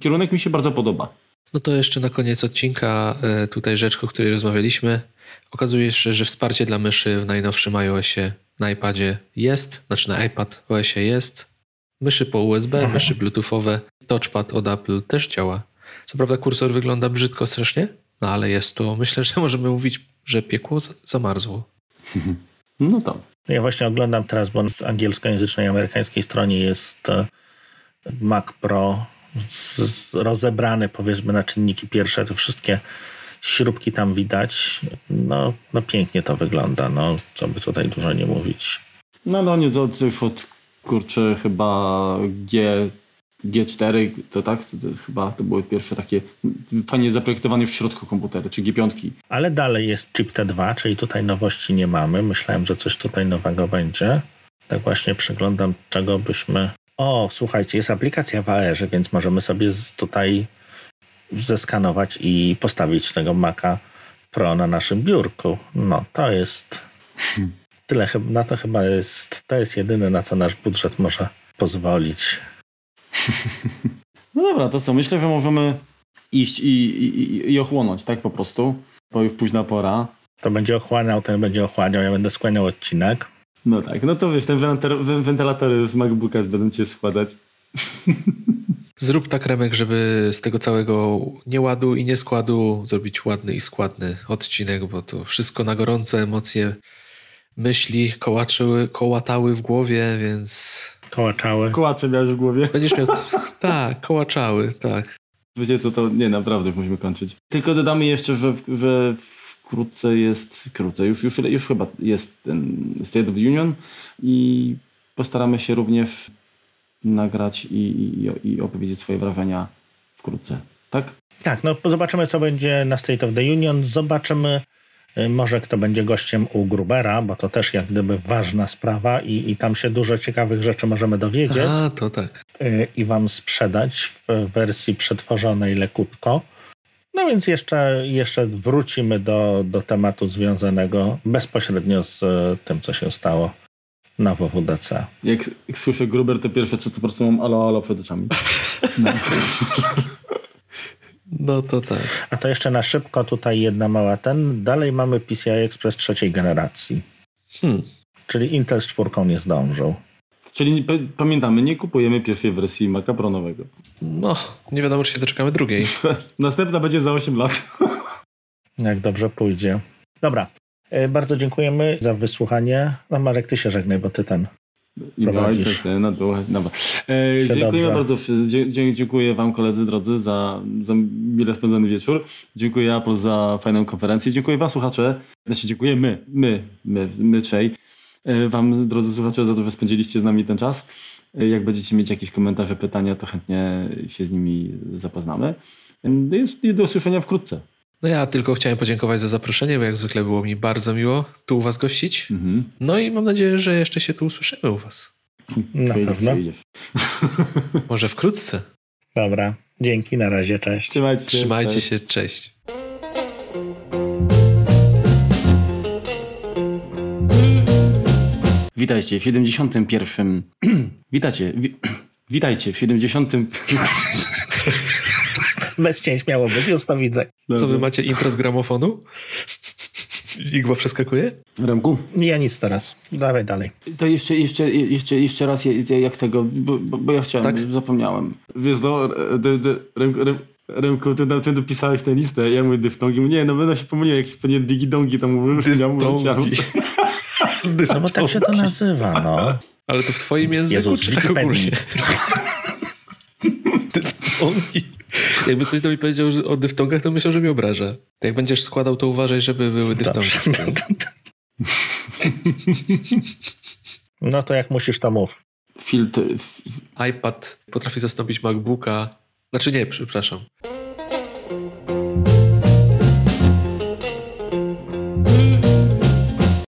kierunek mi się bardzo podoba. No to jeszcze na koniec odcinka e, tutaj rzecz, o której rozmawialiśmy. Okazuje się, że wsparcie dla myszy w najnowszym iOSie na iPadzie jest, znaczy na iPad OSie jest. Myszy po USB, Aha. myszy bluetoothowe, touchpad od Apple też działa. Co prawda kursor wygląda brzydko strasznie, no ale jest to, myślę, że możemy mówić, że piekło zamarzło. No to. Ja właśnie oglądam teraz, bo z angielskojęzycznej amerykańskiej stronie jest e, Mac Pro z, rozebrany powiedzmy na czynniki pierwsze, te wszystkie śrubki tam widać. No, no pięknie to wygląda, no co by tutaj dużo nie mówić. No no nie, to, to już od kurczę chyba G, G4, to tak, to, to chyba to były pierwsze takie fajnie zaprojektowane w środku komputery, czy G5. Ale dalej jest chip T2, czyli tutaj nowości nie mamy. Myślałem, że coś tutaj nowego będzie. Tak właśnie przeglądam, czego byśmy... O, słuchajcie, jest aplikacja w AR, więc możemy sobie tutaj zeskanować i postawić tego Maca Pro na naszym biurku. No, to jest... Tyle, na to chyba jest, to jest jedyne, na co nasz budżet może pozwolić. No dobra, to co? Myślę, że możemy iść i, i, i ochłonąć, tak po prostu, bo już późna pora. To będzie ochłaniał, ten będzie ochłaniał, ja będę skłaniał odcinek. No tak, no to wiesz, ten wentylatory z MacBooka będą cię składać. Zrób tak, Remek, żeby z tego całego nieładu i nieskładu zrobić ładny i składny odcinek, bo to wszystko na gorące emocje, myśli kołaczyły, kołatały w głowie, więc Kołaczały. Kołacze miałeś w głowie. Będziesz miał... tak, kołaczały, tak. Wiecie co, to nie, naprawdę musimy kończyć. Tylko dodamy jeszcze, że, że wkrótce jest, wkrótce, już, już, już chyba jest ten State of the Union i postaramy się również nagrać i, i, i opowiedzieć swoje wrażenia wkrótce, tak? Tak, no zobaczymy co będzie na State of the Union, zobaczymy może kto będzie gościem u Grubera, bo to też jak gdyby ważna sprawa i, i tam się dużo ciekawych rzeczy możemy dowiedzieć. A, to tak. Y, I wam sprzedać w wersji przetworzonej lekutko. No więc jeszcze, jeszcze wrócimy do, do tematu związanego bezpośrednio z tym, co się stało na WWDC. Jak, jak słyszę Gruber, to pierwsze co to po prostu mam alo, alo przed oczami. No. No to tak. A to jeszcze na szybko tutaj jedna mała ten. Dalej mamy PCI Express trzeciej generacji. Hmm. Czyli Intel z czwórką nie zdążył. Czyli pamiętamy, nie kupujemy pierwszej wersji Maca Pro nowego. No, nie wiadomo, czy się doczekamy drugiej. Następna będzie za 8 lat. Jak dobrze pójdzie. Dobra. E, bardzo dziękujemy za wysłuchanie. No Marek, ty się żegnaj, bo ty ten i prowadzisz. Syna, dobra. E, dziękuję bardzo. Dziękuję wam koledzy drodzy za, za mile spędzony wieczór. Dziękuję Apple za fajną konferencję. Dziękuję wam słuchacze. Znaczy dziękuję my, my, my, my trzej. E, wam drodzy słuchacze za to, że spędziliście z nami ten czas. E, jak będziecie mieć jakieś komentarze, pytania, to chętnie się z nimi zapoznamy. E, do usłyszenia wkrótce. No ja tylko chciałem podziękować za zaproszenie, bo jak zwykle było mi bardzo miło tu u was gościć. Mhm. No i mam nadzieję, że jeszcze się tu usłyszymy u was. Na pewno. Może wkrótce. Dobra. Dzięki, na razie, cześć. Trzymajcie, Trzymajcie cześć. się, cześć. Witajcie w 71. Witajcie. Wi... Witajcie w 70. Bez cień śmiało być, już to widzę. Co wy macie intro z gramofonu? Igła przeskakuje? Remku? Ja nic teraz. Dawaj dalej. To jeszcze, jeszcze, jeszcze, jeszcze raz jak tego, bo, bo ja chciałem, tak? zapomniałem. Wiesz no, Remku, Rem, Remku, ty, ty dopisałeś tę listę, ja mówię dyftongi. Nie, no będę się pomylił, jakieś pewnie digidongi tam mówił. Dyftongi. No bo tak się to nazywa, no. Ale to w twoim języku, Jezus, czy tak ogólnie? Dyftongi. Jakby ktoś do mnie powiedział że o dyftongach, to myślał, że mi obraża. Jak będziesz składał, to uważaj, żeby były dyftongi. No to jak musisz, to mów. filtr... iPad potrafi zastąpić MacBooka. Znaczy nie, przepraszam.